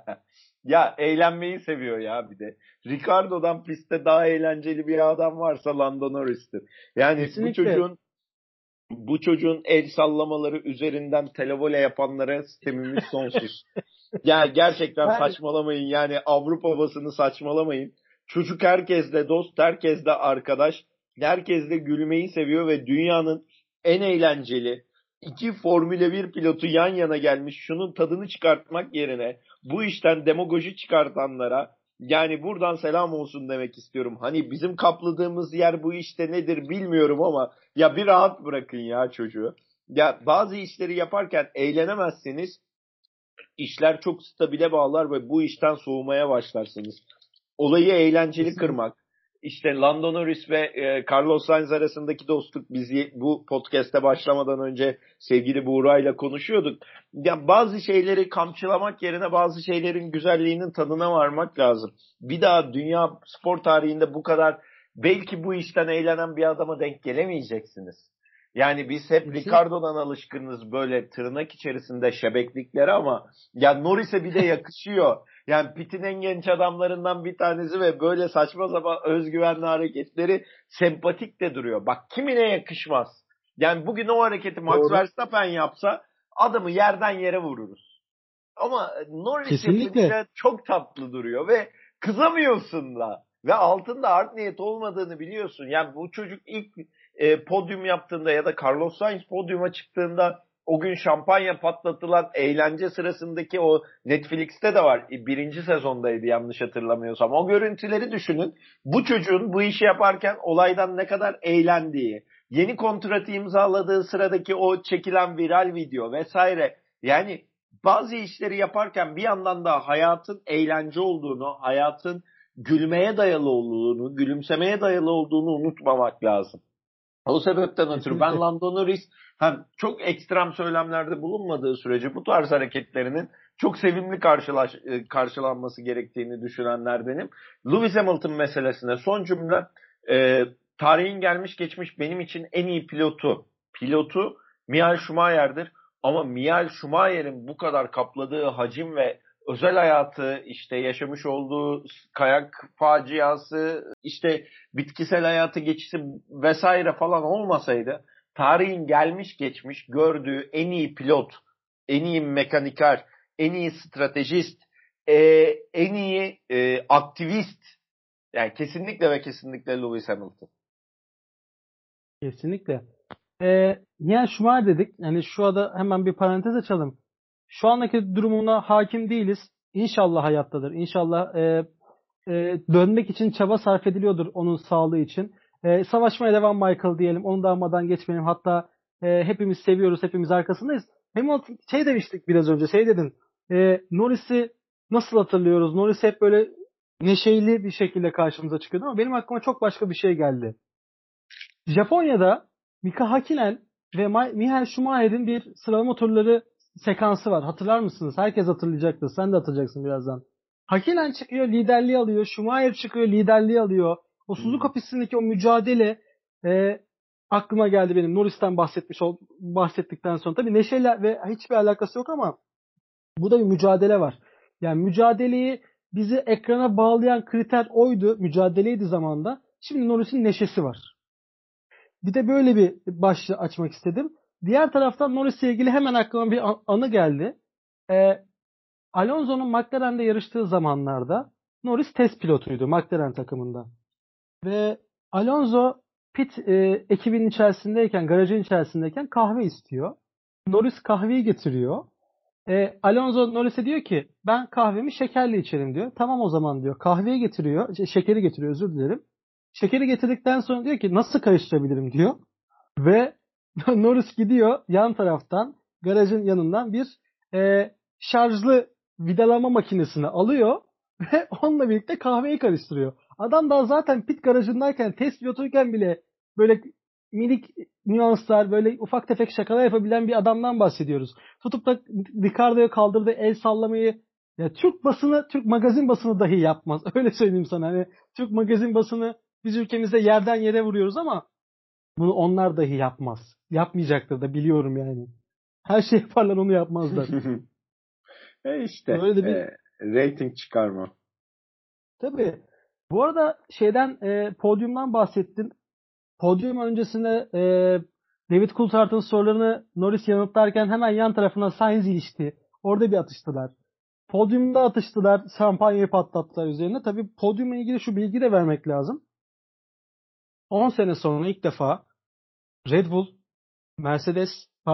ya eğlenmeyi seviyor ya bir de. Ricardo'dan pistte daha eğlenceli bir adam varsa Lando Norris'tir. Yani Kesinlikle. bu çocuğun bu çocuğun el sallamaları üzerinden televole yapanlara sistemimiz sonsuz. ya gerçekten yani... saçmalamayın. Yani Avrupa basını saçmalamayın. Çocuk herkesle dost, herkesle arkadaş, herkesle gülmeyi seviyor ve dünyanın en eğlenceli iki Formula 1 pilotu yan yana gelmiş şunun tadını çıkartmak yerine bu işten demagoji çıkartanlara yani buradan selam olsun demek istiyorum. Hani bizim kapladığımız yer bu işte nedir bilmiyorum ama ya bir rahat bırakın ya çocuğu. Ya bazı işleri yaparken eğlenemezseniz işler çok stabile bağlar ve bu işten soğumaya başlarsınız. Olayı eğlenceli kırmak, işte Lando Norris ve e, Carlos Sainz arasındaki dostluk biz bu podcast'te başlamadan önce sevgili Buğra ile konuşuyorduk. Ya bazı şeyleri kamçılamak yerine bazı şeylerin güzelliğinin tadına varmak lazım. Bir daha dünya spor tarihinde bu kadar belki bu işten eğlenen bir adama denk gelemeyeceksiniz. Yani biz hep Ricardo'dan alışkınız böyle tırnak içerisinde şebekliklere ama ya Norris'e bir de yakışıyor. Yani Pitt'in en genç adamlarından bir tanesi ve böyle saçma sapan özgüvenli hareketleri sempatik de duruyor. Bak kimine yakışmaz. Yani bugün o hareketi Max Doğru. Verstappen yapsa adamı yerden yere vururuz. Ama Norris yapınca çok tatlı duruyor ve kızamıyorsun da. Ve altında art niyet olmadığını biliyorsun. Yani bu çocuk ilk e, podyum yaptığında ya da Carlos Sainz podyuma çıktığında o gün şampanya patlatılan eğlence sırasındaki o Netflix'te de var. E, birinci sezondaydı yanlış hatırlamıyorsam. O görüntüleri düşünün. Bu çocuğun bu işi yaparken olaydan ne kadar eğlendiği, yeni kontratı imzaladığı sıradaki o çekilen viral video vesaire. Yani bazı işleri yaparken bir yandan da hayatın eğlence olduğunu, hayatın gülmeye dayalı olduğunu, gülümsemeye dayalı olduğunu unutmamak lazım. O sebepten ötürü ben Lando Norris hem çok ekstrem söylemlerde bulunmadığı sürece bu tarz hareketlerinin çok sevimli karşılaş, e, karşılanması gerektiğini düşünenlerdenim. Lewis Hamilton meselesine son cümle e, tarihin gelmiş geçmiş benim için en iyi pilotu pilotu Michael Schumacher'dir. Ama Michael Schumacher'in bu kadar kapladığı hacim ve özel hayatı, işte yaşamış olduğu kayak faciası, işte bitkisel hayatı geçişi vesaire falan olmasaydı tarihin gelmiş geçmiş gördüğü en iyi pilot, en iyi mekanikar, en iyi stratejist, e, en iyi e, aktivist yani kesinlikle ve kesinlikle Lewis Hamilton. Kesinlikle. Ee, yani Schumacher dedik. Yani şu anda hemen bir parantez açalım. Şu andaki durumuna hakim değiliz. İnşallah hayattadır. İnşallah e, e, dönmek için çaba sarf ediliyordur onun sağlığı için. E, savaşmaya devam Michael diyelim. Onu da almadan geçmeyelim. Hatta e, hepimiz seviyoruz. Hepimiz arkasındayız. Hamilton şey demiştik biraz önce. Şey dedin. E, Norris'i nasıl hatırlıyoruz? Norris hep böyle neşeli bir şekilde karşımıza çıkıyordu ama benim aklıma çok başka bir şey geldi. Japonya'da Mika Hakkinen ve Michael Schumacher'in bir sıralama turları sekansı var. Hatırlar mısınız? Herkes hatırlayacaktır. Sen de hatırlayacaksın birazdan. Hakkinen çıkıyor, liderliği alıyor. Schumacher çıkıyor, liderliği alıyor. O Suzuka pistindeki o mücadele e, aklıma geldi benim. Norris'ten bahsetmiş ol, bahsettikten sonra. Tabii neşeyle ve hiçbir alakası yok ama bu da bir mücadele var. Yani mücadeleyi bizi ekrana bağlayan kriter oydu. Mücadeleydi zamanda. Şimdi Norris'in neşesi var. Bir de böyle bir başlığı açmak istedim. Diğer taraftan Norris'le ilgili hemen aklıma bir anı geldi. Ee, Alonso'nun McLaren'de yarıştığı zamanlarda Norris test pilotuydu McLaren takımında. Ve Alonso pit e, ekibinin içerisindeyken, garajın içerisindeyken kahve istiyor. Norris kahveyi getiriyor. E, Alonso Norris'e diyor ki ben kahvemi şekerli içerim diyor. Tamam o zaman diyor. Kahveyi getiriyor. Şekeri getiriyor özür dilerim. Şekeri getirdikten sonra diyor ki nasıl karıştırabilirim diyor. Ve Norris gidiyor yan taraftan garajın yanından bir e, şarjlı vidalama makinesini alıyor ve onunla birlikte kahveyi karıştırıyor. Adam daha zaten pit garajındayken test pilotuyken bile böyle minik nüanslar böyle ufak tefek şakalar yapabilen bir adamdan bahsediyoruz. Tutup da Ricardo'ya kaldırdığı el sallamayı ya Türk basını, Türk magazin basını dahi yapmaz. Öyle söyleyeyim sana. Hani Türk magazin basını biz ülkemizde yerden yere vuruyoruz ama bunu onlar dahi yapmaz. Yapmayacaktır da biliyorum yani. Her şey yaparlar onu yapmazlar. e işte Böyle de bir e, rating çıkarma. Tabii. Bu arada şeyden e, podyumdan bahsettin. Podyum öncesinde e, David Coulthard'ın sorularını Norris yanıtlarken hemen yan tarafına Sainz ilişti. Orada bir atıştılar. Podyumda atıştılar. Şampanyayı patlattılar üzerine. Tabii podyumla ilgili şu bilgi de vermek lazım. 10 sene sonra ilk defa Red Bull, Mercedes,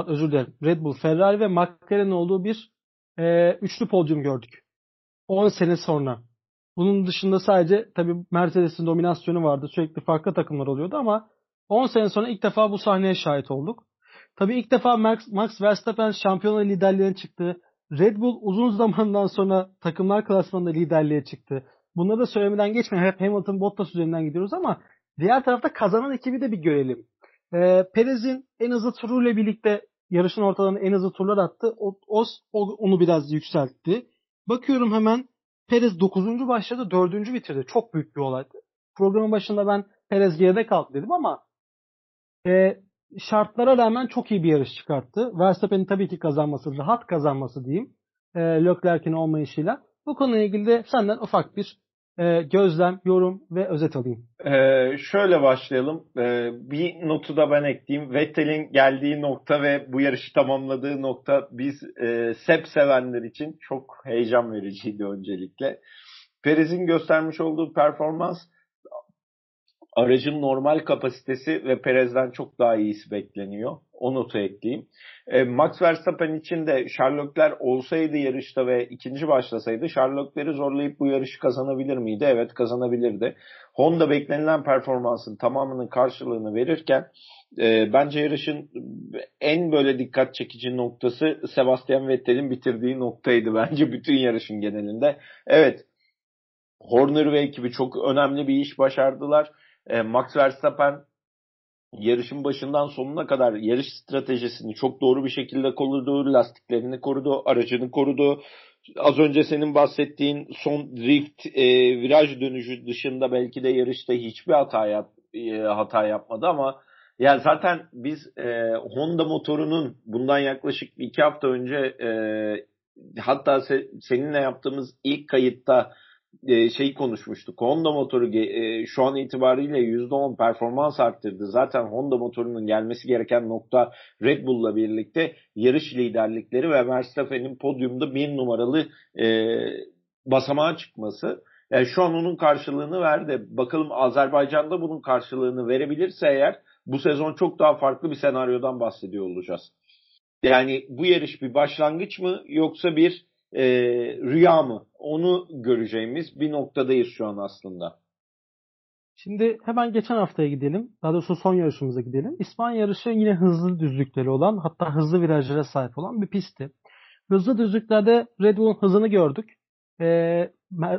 özür dilerim. Red Bull, Ferrari ve McLaren'in olduğu bir e, üçlü podyum gördük. 10 sene sonra. Bunun dışında sadece tabii Mercedes'in dominasyonu vardı. Sürekli farklı takımlar oluyordu ama 10 sene sonra ilk defa bu sahneye şahit olduk. Tabii ilk defa Max, Max Verstappen şampiyonlar liderliğine çıktı. Red Bull uzun zamandan sonra takımlar klasmanında liderliğe çıktı. Bunları da söylemeden geçmeyin. Hep Hamilton Bottas üzerinden gidiyoruz ama diğer tarafta kazanan ekibi de bir görelim. Ee, Perez'in en hızlı turuyla birlikte yarışın ortalarına en hızlı turlar attı. O, o, onu biraz yükseltti. Bakıyorum hemen Perez 9. başladı 4. bitirdi. Çok büyük bir olaydı. Programın başında ben Perez geride kaldı dedim ama e, şartlara rağmen çok iyi bir yarış çıkarttı. Verstappen'in tabii ki kazanması, rahat kazanması diyeyim. E, Leclerc'in olmayışıyla. Bu konuyla ilgili de senden ufak bir e, gözlem, yorum ve özet alayım. Ee, şöyle başlayalım. Ee, bir notu da ben ekleyeyim. Vettel'in geldiği nokta ve bu yarışı tamamladığı nokta biz e, SEP sevenler için çok heyecan vericiydi öncelikle. Perez'in göstermiş olduğu performans aracın normal kapasitesi ve Perez'den çok daha iyisi bekleniyor. O notu ekleyeyim. E, Max Verstappen için de Sherlockler olsaydı yarışta ve ikinci başlasaydı Sherlockleri zorlayıp bu yarışı kazanabilir miydi? Evet kazanabilirdi. Honda beklenilen performansın tamamının karşılığını verirken e, bence yarışın en böyle dikkat çekici noktası Sebastian Vettel'in bitirdiği noktaydı bence bütün yarışın genelinde. Evet Horner ve ekibi çok önemli bir iş başardılar. E, Max Verstappen yarışın başından sonuna kadar yarış stratejisini çok doğru bir şekilde korudu, lastiklerini korudu, aracını korudu. Az önce senin bahsettiğin son drift e, viraj dönüşü dışında belki de yarışta hiçbir hata yap, e, hata yapmadı ama yani zaten biz e, Honda motorunun bundan yaklaşık iki hafta önce e, hatta se, seninle yaptığımız ilk kayıtta e, şey konuşmuştuk. Honda motoru e, şu an itibariyle %10 performans arttırdı. Zaten Honda motorunun gelmesi gereken nokta Red Bull'la birlikte yarış liderlikleri ve Verstappen'in podyumda bir numaralı e, basamağa çıkması. Yani şu an onun karşılığını verdi. Bakalım Azerbaycan'da bunun karşılığını verebilirse eğer bu sezon çok daha farklı bir senaryodan bahsediyor olacağız. Yani bu yarış bir başlangıç mı yoksa bir e, rüya mı? Onu göreceğimiz bir noktadayız şu an aslında. Şimdi hemen geçen haftaya gidelim. Daha doğrusu son yarışımıza gidelim. İspanya yarışı yine hızlı düzlükleri olan hatta hızlı virajlara sahip olan bir pistti. Hızlı düzlüklerde Red Bull'un hızını gördük. Ee,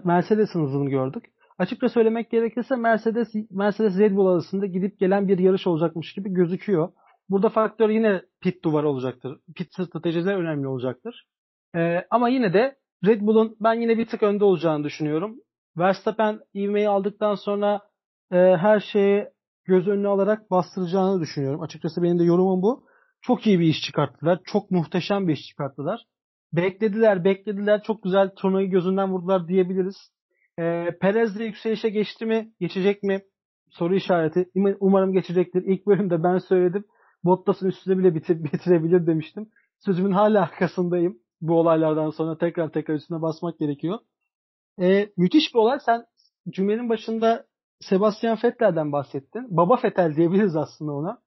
Mercedes'in hızını gördük. Açıkça söylemek gerekirse Mercedes Mercedes Red Bull arasında gidip gelen bir yarış olacakmış gibi gözüküyor. Burada faktör yine pit duvarı olacaktır. Pit stratejileri önemli olacaktır. Ee, ama yine de Red Bull'un ben yine bir tık önde olacağını düşünüyorum. Verstappen ivmeyi aldıktan sonra e, her şeyi göz önüne alarak bastıracağını düşünüyorum. Açıkçası benim de yorumum bu. Çok iyi bir iş çıkarttılar. Çok muhteşem bir iş çıkarttılar. Beklediler, beklediler. Çok güzel turnayı gözünden vurdular diyebiliriz. E, Perez de yükselişe geçti mi? Geçecek mi? Soru işareti. Umarım geçecektir. İlk bölümde ben söyledim. Bottas'ın üstüne bile bitir, bitirebilir demiştim. Sözümün hala arkasındayım bu olaylardan sonra tekrar tekrar üstüne basmak gerekiyor. E, müthiş bir olay. Sen cümlenin başında Sebastian Vettel'den bahsettin. Baba Vettel diyebiliriz aslında ona.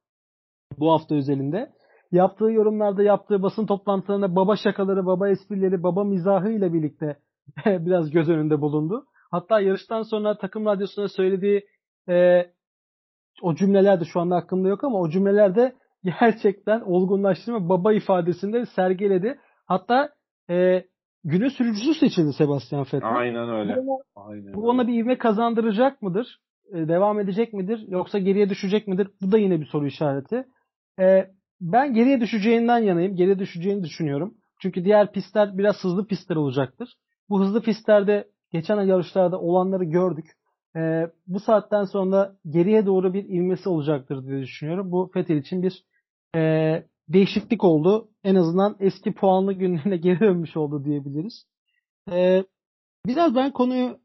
Bu hafta özelinde. Yaptığı yorumlarda, yaptığı basın toplantılarında baba şakaları, baba esprileri, baba mizahı ile birlikte biraz göz önünde bulundu. Hatta yarıştan sonra takım radyosuna söylediği e, o cümleler de şu anda aklımda yok ama o cümlelerde gerçekten olgunlaştırma baba ifadesinde sergiledi. Hatta e, günün sürücüsü seçildi Sebastian Vettel. Aynen öyle. Bu ona, Aynen bu ona bir ivme kazandıracak mıdır? E, devam edecek midir? Yoksa geriye düşecek midir? Bu da yine bir soru işareti. E, ben geriye düşeceğinden yanayım. Geriye düşeceğini düşünüyorum. Çünkü diğer pistler biraz hızlı pistler olacaktır. Bu hızlı pistlerde geçen yarışlarda olanları gördük. E, bu saatten sonra geriye doğru bir ivmesi olacaktır diye düşünüyorum. Bu Vettel için bir e, değişiklik oldu. En azından eski puanlı günlerine geri dönmüş oldu diyebiliriz. Ee, biraz ben konuyu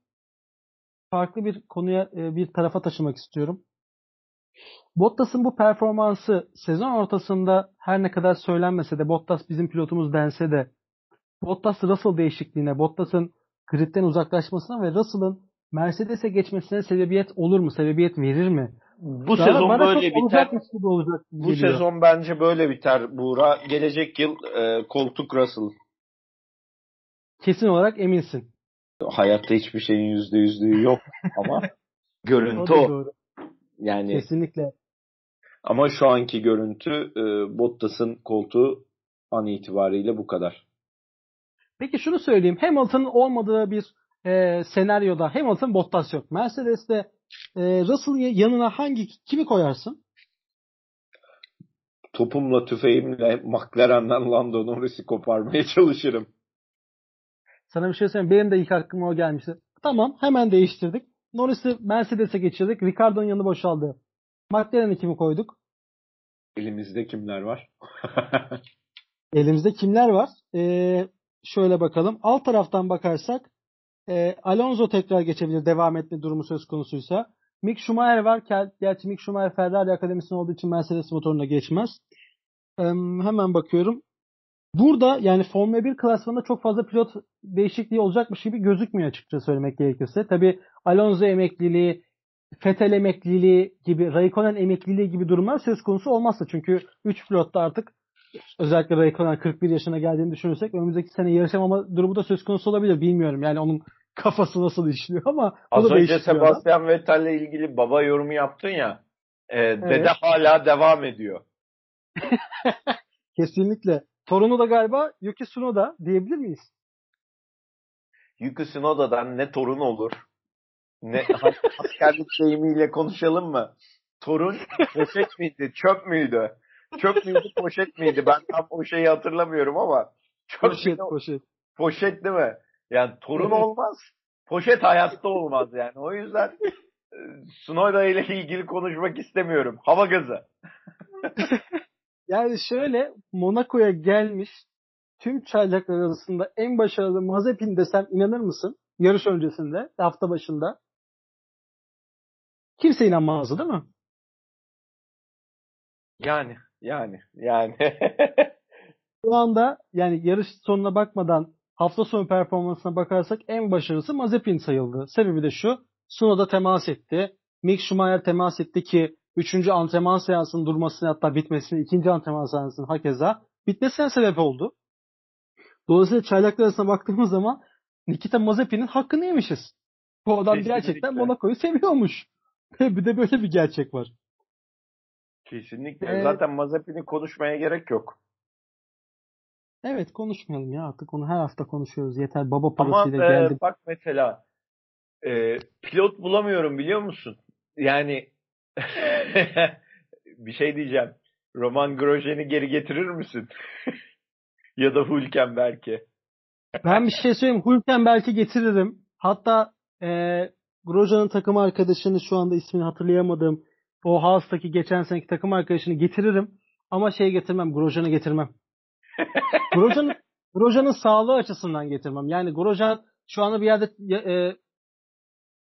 farklı bir konuya bir tarafa taşımak istiyorum. Bottas'ın bu performansı sezon ortasında her ne kadar söylenmese de Bottas bizim pilotumuz dense de Bottas Russell değişikliğine, Bottas'ın gridden uzaklaşmasına ve Russell'ın Mercedes'e geçmesine sebebiyet olur mu? Sebebiyet verir mi? Bu Daha sezon böyle biter. Olacak bu geliyor. sezon bence böyle biter Buğra. Gelecek yıl e, koltuk Russell. Kesin olarak eminsin. Hayatta hiçbir şeyin yüzde yüzlüğü yok ama görüntü o. o. Yani kesinlikle. Ama şu anki görüntü e, Bottas'ın koltuğu an itibariyle bu kadar. Peki şunu söyleyeyim. Hamilton'ın olmadığı bir e, senaryoda Hamilton Bottas yok. Mercedes'te e, Russell yanına hangi kimi koyarsın? Topumla tüfeğimle McLaren'den Lando Norris'i koparmaya çalışırım. Sana bir şey söyleyeyim. Benim de ilk aklıma o gelmişti. Tamam hemen değiştirdik. Norris'i Mercedes'e geçirdik. Ricardo'nun yanı boşaldı. McLaren'i kimi koyduk? Elimizde kimler var? Elimizde kimler var? Ee, şöyle bakalım. Alt taraftan bakarsak e, Alonso tekrar geçebilir devam etme durumu söz konusuysa. Mick Schumacher var. Gerçi Mick Schumacher Ferrari akademisinde olduğu için Mercedes motoruna geçmez. E, hemen bakıyorum. Burada yani Formula 1 klasmanında çok fazla pilot değişikliği olacakmış gibi gözükmüyor açıkça söylemek gerekirse. Tabi Alonso emekliliği Fetel emekliliği gibi, Raikkonen emekliliği gibi durumlar söz konusu olmazsa. Çünkü 3 pilot da artık özellikle Raikkonen 41 yaşına geldiğini düşünürsek önümüzdeki sene yarışamama durumu da söz konusu olabilir. Bilmiyorum yani onun kafası nasıl işliyor ama Az önce Sebastian Vettel'le ilgili baba yorumu yaptın ya. E, evet. Dede hala devam ediyor. Kesinlikle. Torunu da galiba Yuki Tsunoda diyebilir miyiz? Yuki Tsunoda'dan ne torun olur ne askerlik deyimiyle konuşalım mı? Torun poşet miydi, çöp müydü? Çöp müydü, poşet miydi? Ben tam o şeyi hatırlamıyorum ama. Çöp poşet, miydi? poşet. Poşet değil mi? Yani torun olmaz. Poşet hayatta olmaz yani. O yüzden e, Sunoda ile ilgili konuşmak istemiyorum. Hava gazı. yani şöyle Monaco'ya gelmiş tüm çaylaklar arasında en başarılı Mazepin desem inanır mısın? Yarış öncesinde, hafta başında. Kimse inanmazdı değil mi? Yani, yani, yani. Şu anda yani yarış sonuna bakmadan hafta sonu performansına bakarsak en başarılısı Mazepin sayıldı. Sebebi de şu. Sunoda temas etti. Mick Schumacher temas etti ki 3. antrenman seansının durmasını hatta bitmesini 2. antrenman seansının hakeza bitmesine sebep oldu. Dolayısıyla çaylaklar arasına baktığımız zaman Nikita Mazepin'in hakkını yemişiz. Bu adam Kesinlikle. gerçekten Monaco'yu seviyormuş. bir de böyle bir gerçek var. Kesinlikle. Ee, Zaten Mazepin'i konuşmaya gerek yok. Evet konuşmayalım ya artık onu her hafta konuşuyoruz. Yeter baba parasıyla Ama, geldi. E, bak mesela e, pilot bulamıyorum biliyor musun? Yani bir şey diyeceğim. Roman Grosjean'i geri getirir misin? ya da Hülkenberg'i. Ben bir şey söyleyeyim. Hülkenberg'i getiririm. Hatta e, Grosjean'ın takım arkadaşını şu anda ismini hatırlayamadığım o Haas'taki geçen seneki takım arkadaşını getiririm. Ama şey getirmem. Grosjean'ı getirmem. Grosjean Grosjean'ın sağlığı açısından getirmem. Yani Grosjean şu anda bir yerde e,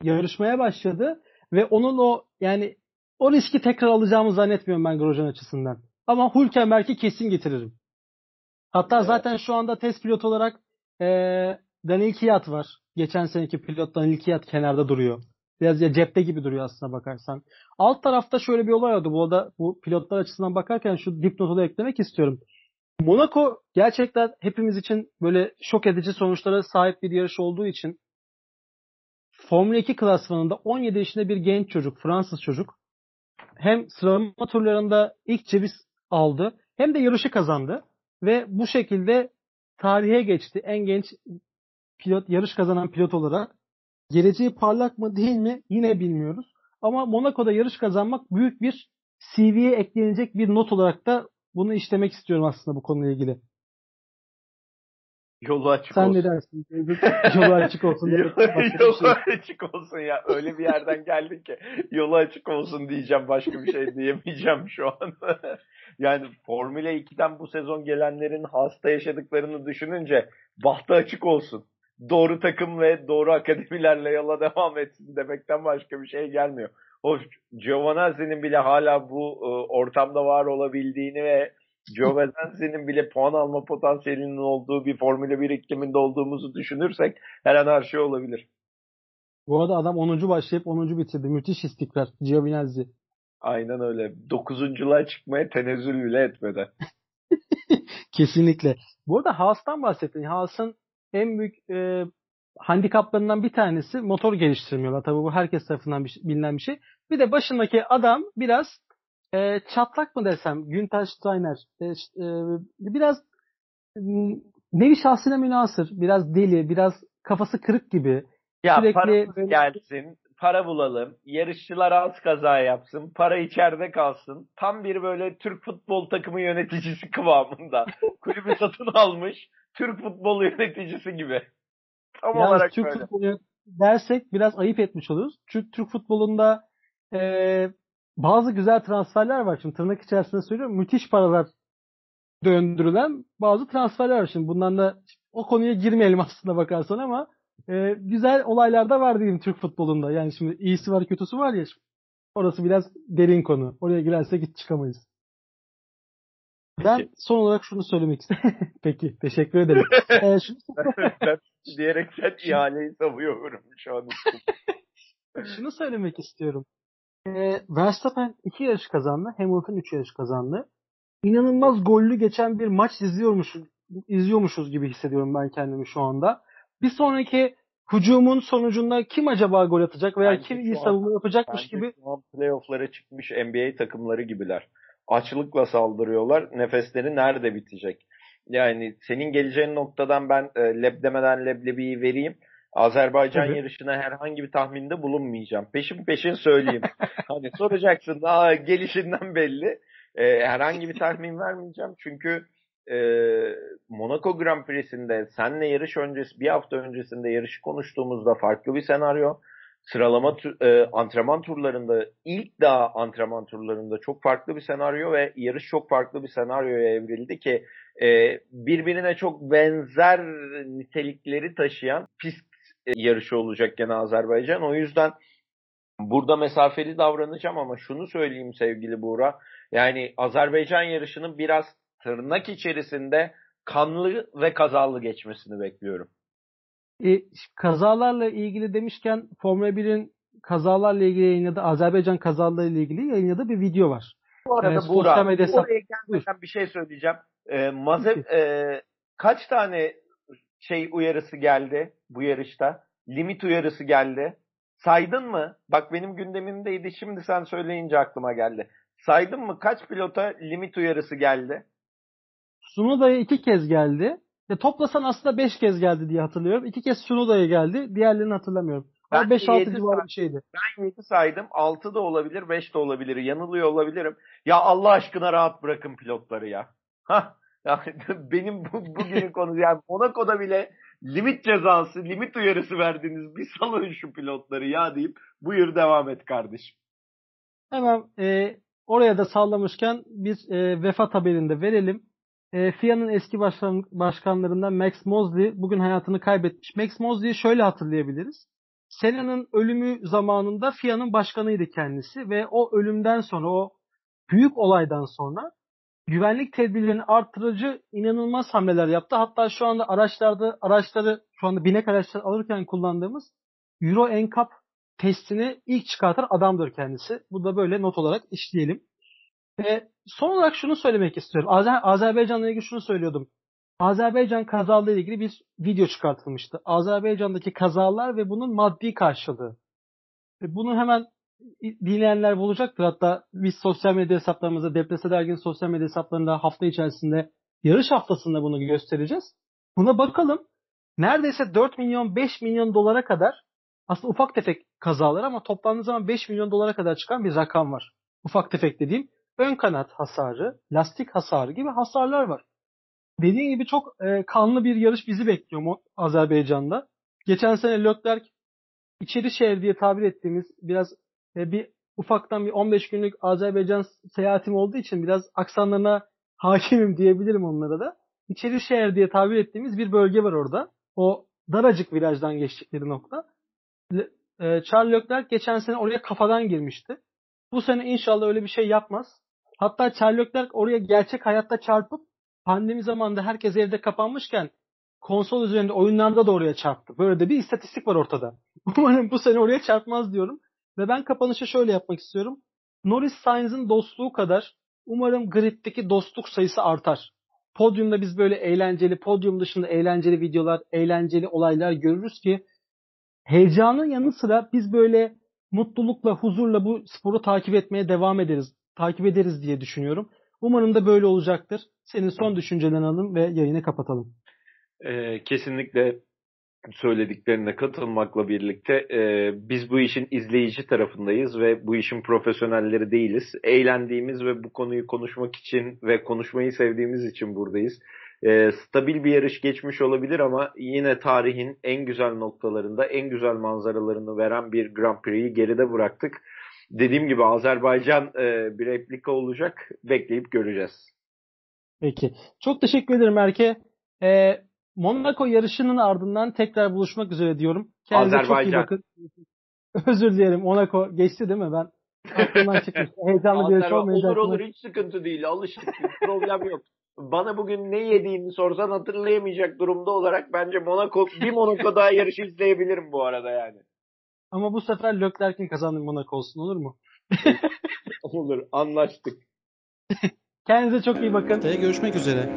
yarışmaya başladı ve onun o yani o riski tekrar alacağımı zannetmiyorum ben Grosjean açısından. Ama Hülkenberg'i kesin getiririm. Hatta evet. zaten şu anda test pilot olarak e, Daniel Kiat var. Geçen seneki pilot Daniel Kiat kenarda duruyor. Biraz ya cepte gibi duruyor aslına bakarsan. Alt tarafta şöyle bir olay oldu. Bu da bu pilotlar açısından bakarken şu dipnotu da eklemek istiyorum. Monaco gerçekten hepimiz için böyle şok edici sonuçlara sahip bir yarış olduğu için Formula 2 klasmanında 17 yaşında bir genç çocuk, Fransız çocuk hem sıralama turlarında ilk ceviz aldı hem de yarışı kazandı ve bu şekilde tarihe geçti. En genç pilot yarış kazanan pilot olarak. Geleceği parlak mı değil mi yine bilmiyoruz. Ama Monaco'da yarış kazanmak büyük bir CV'ye eklenecek bir not olarak da bunu işlemek istiyorum aslında bu konuyla ilgili. Yolu açık Sen olsun. ne dersin? yolu açık olsun. yolu, yolu açık olsun ya. Öyle bir yerden geldik ki yolu açık olsun diyeceğim. Başka bir şey diyemeyeceğim şu an. yani Formula 2'den bu sezon gelenlerin hasta yaşadıklarını düşününce bahtı açık olsun. Doğru takım ve doğru akademilerle yola devam etsin demekten başka bir şey gelmiyor. Hoş Giovanazzi'nin bile hala bu e, ortamda var olabildiğini ve Giovinazzi'nin bile puan alma potansiyelinin olduğu bir Formula 1 ikliminde olduğumuzu düşünürsek her an her şey olabilir. Bu arada adam 10. başlayıp 10. bitirdi. Müthiş istikrar Giovinazzi. Aynen öyle. 9.luğa çıkmaya tenezzül bile etmedi. Kesinlikle. Bu arada Haas'tan bahsettin. Haas'ın en büyük e, handikaplarından bir tanesi motor geliştirmiyorlar. Tabii bu herkes tarafından bir, bilinen bir şey. Bir de başındaki adam biraz e, çatlak mı desem Günter Steiner e, e, biraz nevi şahsine münasır, biraz deli, biraz kafası kırık gibi. Ya Sürekli böyle... gelsin, para bulalım, yarışçılar az kaza yapsın, para içeride kalsın. Tam bir böyle Türk futbol takımı yöneticisi kıvamında. Kulübü satın almış, Türk futbol yöneticisi gibi. Tam Yalnız olarak Türk böyle. futbolu dersek biraz ayıp etmiş oluruz. Çünkü Türk futbolunda e, bazı güzel transferler var. Şimdi tırnak içerisinde söylüyorum. Müthiş paralar döndürülen bazı transferler var. Şimdi bundan da o konuya girmeyelim aslında bakarsan ama e, güzel olaylar da var diyeyim Türk futbolunda. Yani şimdi iyisi var kötüsü var ya. Orası biraz derin konu. Oraya girersek hiç çıkamayız. Ben son olarak şunu söylemek istiyorum. Peki, teşekkür ederim. ee, şunu... ben diyerek sen ihaleyi savuyorum şu an. şunu söylemek istiyorum. Ee, Verstappen iki yarış kazandı. Hamilton üç yarış kazandı. İnanılmaz gollü geçen bir maç izliyormuş, izliyormuşuz gibi hissediyorum ben kendimi şu anda. Bir sonraki hücumun sonucunda kim acaba gol atacak veya Bence kim iyi savunma yapacakmış gibi şu an playoff'lara çıkmış NBA takımları gibiler. Açlıkla saldırıyorlar. Nefesleri nerede bitecek? Yani senin geleceğin noktadan ben e, leb demeden leblebiyi vereyim. Azerbaycan Tabii. yarışına herhangi bir tahminde bulunmayacağım. Peşin peşin söyleyeyim. hani soracaksın aa gelişinden belli. E, herhangi bir tahmin vermeyeceğim. Çünkü e, Monaco Grand Prix'sinde senle yarış öncesi bir hafta öncesinde yarışı konuştuğumuzda farklı bir senaryo sıralama e, antrenman turlarında ilk daha antrenman turlarında çok farklı bir senaryo ve yarış çok farklı bir senaryoya evrildi ki e, birbirine çok benzer nitelikleri taşıyan pist e, yarışı olacak gene Azerbaycan. O yüzden burada mesafeli davranacağım ama şunu söyleyeyim sevgili Buğra. Yani Azerbaycan yarışının biraz tırnak içerisinde kanlı ve kazalı geçmesini bekliyorum. E, kazalarla ilgili demişken Formula 1'in kazalarla ilgili yayınladığı Azerbaycan kazalarıyla ilgili yayınladığı bir video var. Bu arada Ee, Buğra, sosyal medya hesap- oraya gelmeden bir şey söyleyeceğim. Ee, Mazev, e, kaç tane şey uyarısı geldi bu yarışta? Limit uyarısı geldi. Saydın mı? Bak benim gündemimdeydi. Şimdi sen söyleyince aklıma geldi. Saydın mı? Kaç pilota limit uyarısı geldi? Sunoda'ya iki kez geldi. Ve toplasan aslında beş kez geldi diye hatırlıyorum. İki kez Sunoda'ya geldi. Diğerlerini hatırlamıyorum. Ben Ama 5-6 yedi civarı bir şeydi. Ben 7 saydım. 6 da olabilir, 5 de olabilir. Yanılıyor olabilirim. Ya Allah aşkına rahat bırakın pilotları ya. Hah. Ya benim bu, bugünün konusu yani Monaco'da bile limit cezası, limit uyarısı verdiniz. Bir salın şu pilotları ya deyip buyur devam et kardeşim. Hemen e, oraya da sallamışken biz e, vefat haberini de verelim. E, FIA'nın eski başkan, başkanlarından Max Mosley bugün hayatını kaybetmiş. Max Mosley'i şöyle hatırlayabiliriz. Senna'nın ölümü zamanında FIA'nın başkanıydı kendisi ve o ölümden sonra o büyük olaydan sonra güvenlik tedbirlerini artırıcı inanılmaz hamleler yaptı. Hatta şu anda araçlarda araçları şu anda binek araçlar alırken kullandığımız Euro NCAP testini ilk çıkartan adamdır kendisi. Bu da böyle not olarak işleyelim. Ve son olarak şunu söylemek istiyorum. Azer Azerbaycan'la ilgili şunu söylüyordum. Azerbaycan kazalarla ilgili bir video çıkartılmıştı. Azerbaycan'daki kazalar ve bunun maddi karşılığı. Ve bunu hemen dinleyenler bulacaktır. Hatta biz sosyal medya hesaplarımızda Deprese Dergin sosyal medya hesaplarında hafta içerisinde yarış haftasında bunu göstereceğiz. Buna bakalım. Neredeyse 4 milyon 5 milyon dolara kadar aslında ufak tefek kazalar ama toplandığı zaman 5 milyon dolara kadar çıkan bir rakam var. Ufak tefek dediğim ön kanat hasarı, lastik hasarı gibi hasarlar var. Dediğim gibi çok e, kanlı bir yarış bizi bekliyor mu Azerbaycan'da. Geçen sene Leclerc içeri şehir diye tabir ettiğimiz biraz e, bir ufaktan bir 15 günlük Azerbaycan seyahatim olduğu için biraz aksanlarına hakimim diyebilirim onlara da. İçeri şehir diye tabir ettiğimiz bir bölge var orada. O daracık virajdan geçtikleri nokta. E, Charles Leclerc geçen sene oraya kafadan girmişti. Bu sene inşallah öyle bir şey yapmaz. Hatta Leclerc oraya gerçek hayatta çarpıp pandemi zamanında herkes evde kapanmışken konsol üzerinde oyunlarda da oraya çarptı. Böyle de bir istatistik var ortada. Umarım bu sene oraya çarpmaz diyorum. Ve ben kapanışı şöyle yapmak istiyorum. Norris Sainz'ın dostluğu kadar umarım griddeki dostluk sayısı artar. Podyumda biz böyle eğlenceli, podyum dışında eğlenceli videolar, eğlenceli olaylar görürüz ki heyecanın yanı sıra biz böyle mutlulukla, huzurla bu sporu takip etmeye devam ederiz. Takip ederiz diye düşünüyorum. Umarım da böyle olacaktır. Senin son düşüncelerini alalım ve yayını kapatalım. Ee, kesinlikle söylediklerine katılmakla birlikte e, biz bu işin izleyici tarafındayız ve bu işin profesyonelleri değiliz. Eğlendiğimiz ve bu konuyu konuşmak için ve konuşmayı sevdiğimiz için buradayız. E, stabil bir yarış geçmiş olabilir ama yine tarihin en güzel noktalarında en güzel manzaralarını veren bir Grand Prix'yi geride bıraktık. Dediğim gibi Azerbaycan e, bir replika olacak. Bekleyip göreceğiz. Peki. Çok teşekkür ederim Erke. Ee, Monaco yarışının ardından tekrar buluşmak üzere diyorum. Kendinize çok iyi Azerbaycan. bakın. Özür dilerim. Monaco geçti değil mi? Ben aklımdan çıkmış. Heyecanlı bir yarış Azerbaycan olur olur hiç sıkıntı değil. Alıştık. Problem yok. Bana bugün ne yediğini sorsan hatırlayamayacak durumda olarak bence Monaco bir Monaco daha yarışı izleyebilirim bu arada yani. Ama bu sefer Leclerc'in kazandığı Monaco olsun olur mu? Olur anlaştık. Kendinize çok iyi bakın. Haftaya görüşmek üzere.